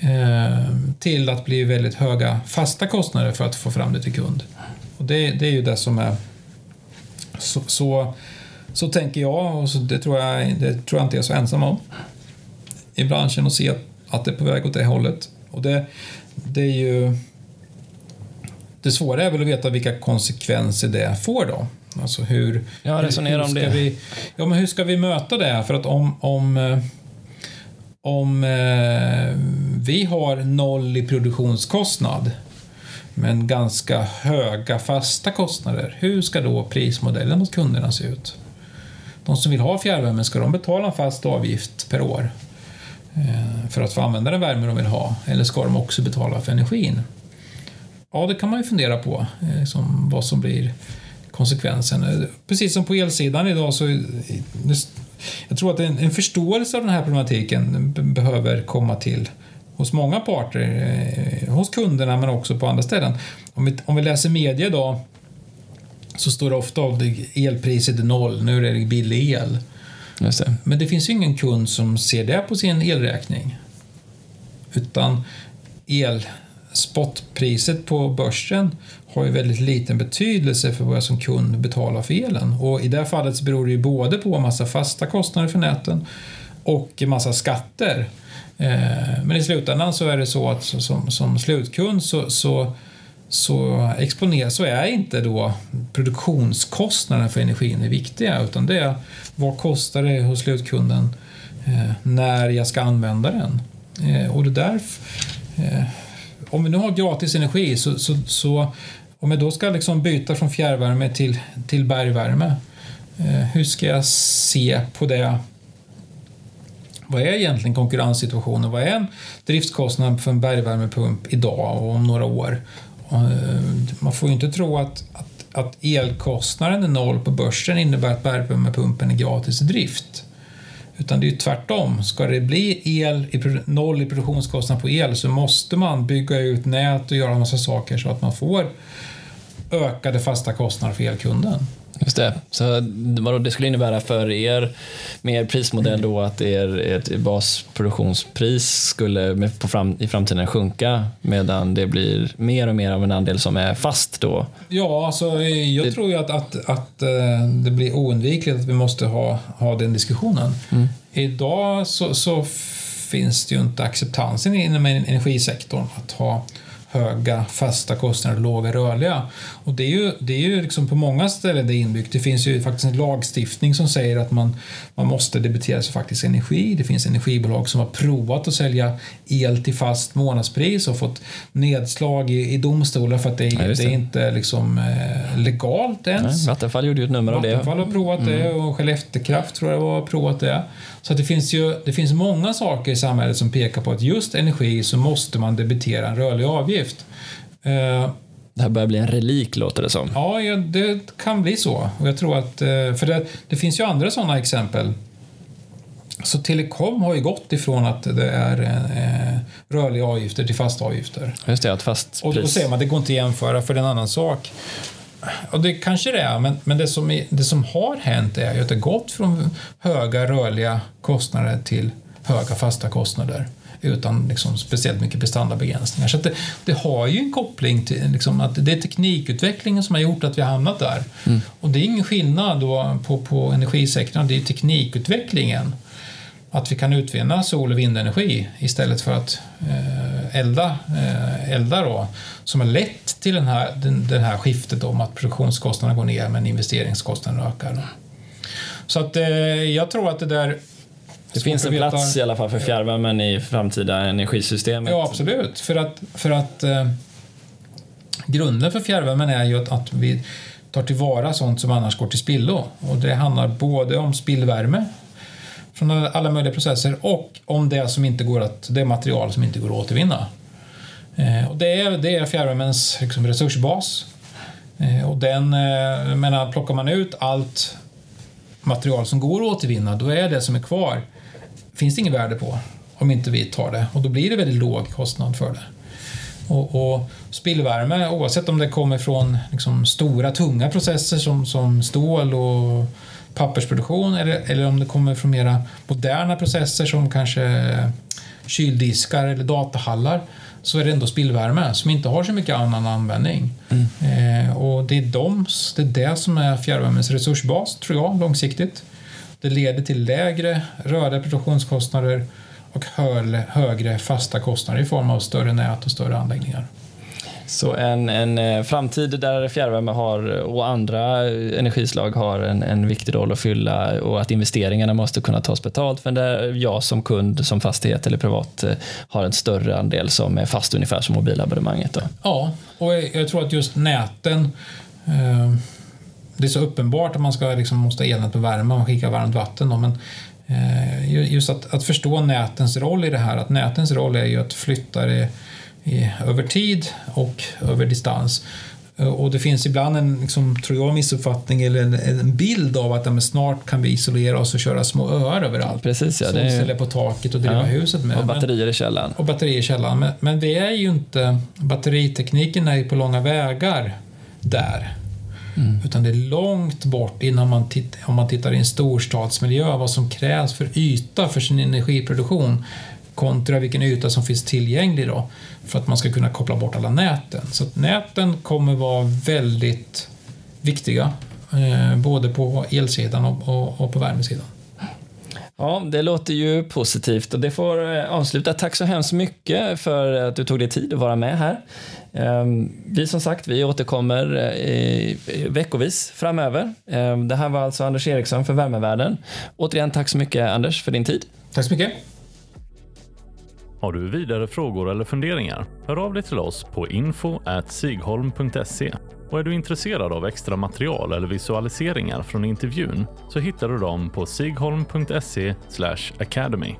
Eh, till att bli väldigt höga fasta kostnader för att få fram det till kund. Och det, det är ju det som är... Så, så, så tänker jag och det, tror jag, det tror jag inte jag är så ensam om i branschen och se att, att det är på väg åt det hållet. Och det, det är ju det svåra är väl att veta vilka konsekvenser det får då. Alltså hur, ja, resonera om det. Vi, ja, men hur ska vi möta det? För att om, om, eh, om eh, vi har noll i produktionskostnad men ganska höga fasta kostnader, hur ska då prismodellen hos kunderna se ut? De som vill ha fjärrvärme, ska de betala en fast avgift per år eh, för att få använda den värme de vill ha? Eller ska de också betala för energin? Ja, det kan man ju fundera på, eh, liksom, vad som blir konsekvensen. Eh, precis som på elsidan idag så jag tror att en, en förståelse av den här problematiken behöver komma till hos många parter, eh, hos kunderna men också på andra ställen. Om vi, om vi läser media idag så står det ofta att elpriset är noll, nu är det billig el. Det. Men det finns ju ingen kund som ser det på sin elräkning. Utan el spotpriset på börsen har ju väldigt liten betydelse för vad jag som kund betalar för elen. Och i det här fallet så beror det ju både på en massa fasta kostnader för näten och en massa skatter. Eh, men i slutändan så är det så att som, som slutkund så, så, så exponeras, så är inte då produktionskostnaden för energin det viktiga utan det är vad kostar det hos slutkunden eh, när jag ska använda den. Eh, och det där, eh, om vi nu har gratis energi så, så, så om jag då ska liksom byta från fjärrvärme till, till bergvärme, eh, hur ska jag se på det vad är egentligen konkurrenssituationen? Vad är en driftskostnad för en bergvärmepump idag och om några år? Eh, man får ju inte tro att, att, att elkostnaden är noll på börsen innebär att bergvärmepumpen är gratis i drift. Utan det är ju tvärtom. Ska det bli el i, noll i produktionskostnad på el så måste man bygga ut nät och göra en massa saker så att man får ökade fasta kostnader för elkunden. Just det. Så vad det skulle innebära för er med er prismodell då att er, ert basproduktionspris skulle på fram, i framtiden sjunka medan det blir mer och mer av en andel som är fast då? Ja, alltså, jag det... tror ju att, att, att eh, det blir oundvikligt att vi måste ha, ha den diskussionen. Mm. Idag så, så finns det ju inte acceptansen inom energisektorn att ha höga fasta kostnader och låga rörliga. Och det är ju, det är ju liksom på många ställen det är inbyggt. Det finns ju faktiskt en lagstiftning som säger att man, man måste debitera sig faktisk energi. Det finns energibolag som har provat att sälja el till fast månadspris och fått nedslag i, i domstolar för att det, ja, det. det är inte liksom, eh, legalt ens. Nej, Vattenfall gjorde ju ett nummer av det. Vattenfall har provat mm. det och Skellefteå Kraft tror jag har provat det. Så det, finns ju, det finns många saker i samhället som pekar på att just energi så måste man debitera en rörlig avgift. Eh, det här börjar bli en relik låter det som. Ja, det kan bli så. Och jag tror att, eh, för det, det finns ju andra sådana exempel. Så telekom har ju gått ifrån att det är eh, rörliga avgifter till fasta avgifter. Just det, att fast pris. Och då säger man att det går inte att jämföra för det är en annan sak. Och det kanske det är, men, men det, som är, det som har hänt är ju att det gått från höga rörliga kostnader till höga fasta kostnader utan liksom speciellt mycket prestandabegränsningar. Så det, det, har ju en koppling till liksom, att det är teknikutvecklingen som har gjort att vi har hamnat där. Mm. Och det är ingen skillnad då på, på energisektorn, det är teknikutvecklingen. Att vi kan utvinna sol och vindenergi istället för att eh, elda, eh, elda då, som har lett till den här, den, den här skiftet om att produktionskostnaderna går ner men investeringskostnaderna ökar. Så att eh, jag tror att det där det finns en plats i alla fall för fjärrvärmen i framtida energisystemet. Ja, absolut. För att, för att eh, grunden för fjärrvärmen är ju att, att vi tar tillvara sånt som annars går till spillo. Och det handlar både om spillvärme från alla möjliga processer och om det som inte går att, det material som inte går att återvinna. Eh, och det, är, det är fjärrvärmens liksom, resursbas. Eh, och den, eh, menar, plockar man ut allt material som går att återvinna, då är det som är kvar, finns det inget värde på om inte vi tar det. Och då blir det väldigt låg kostnad för det. Och, och spillvärme, oavsett om det kommer från liksom, stora tunga processer som, som stål och pappersproduktion eller, eller om det kommer från mera moderna processer som kanske kyldiskar eller datahallar så är det ändå spillvärme som inte har så mycket annan användning. Mm. Eh, och det är, de, det är det som är fjärrvärmens resursbas, tror jag, långsiktigt. Det leder till lägre rörliga produktionskostnader och högre fasta kostnader i form av större nät och större anläggningar. Så en, en eh, framtid där fjärrvärme har, och andra eh, energislag har en, en viktig roll att fylla och att investeringarna måste kunna tas betalt men där jag som kund, som fastighet eller privat eh, har en större andel som är fast ungefär som mobilabonnemanget. Då. Ja, och jag tror att just näten eh, det är så uppenbart att man ska liksom, måste ha elnät på värme och skicka varmt vatten. Då, men just att, att förstå nätens roll i det här, att nätens roll är ju att flytta det i, över tid och över distans. Eh, och det finns ibland en, liksom, tror jag, missuppfattning eller en, en bild av att ja, snart kan vi isolera oss och köra små öar överallt. Precis, ja, Solceller på taket och driva ja, huset med. Och batterier i källaren. Och batterier i källaren. Men, men det är ju inte, batteritekniken är ju på långa vägar där. Mm. Utan det är långt bort innan man tittar, om man tittar i en storstadsmiljö vad som krävs för yta för sin energiproduktion kontra vilken yta som finns tillgänglig då för att man ska kunna koppla bort alla näten. Så näten kommer vara väldigt viktiga, eh, både på elsidan och, och, och på värmesidan. Ja, det låter ju positivt och det får eh, avsluta. Tack så hemskt mycket för att du tog dig tid att vara med här. Ehm, vi som sagt, vi återkommer eh, veckovis framöver. Ehm, det här var alltså Anders Eriksson för Värmevärlden. Återigen, tack så mycket Anders för din tid. Tack så mycket. Har du vidare frågor eller funderingar? Hör av dig till oss på info.sigholm.se. Och är du intresserad av extra material eller visualiseringar från intervjun så hittar du dem på sigholm.se academy.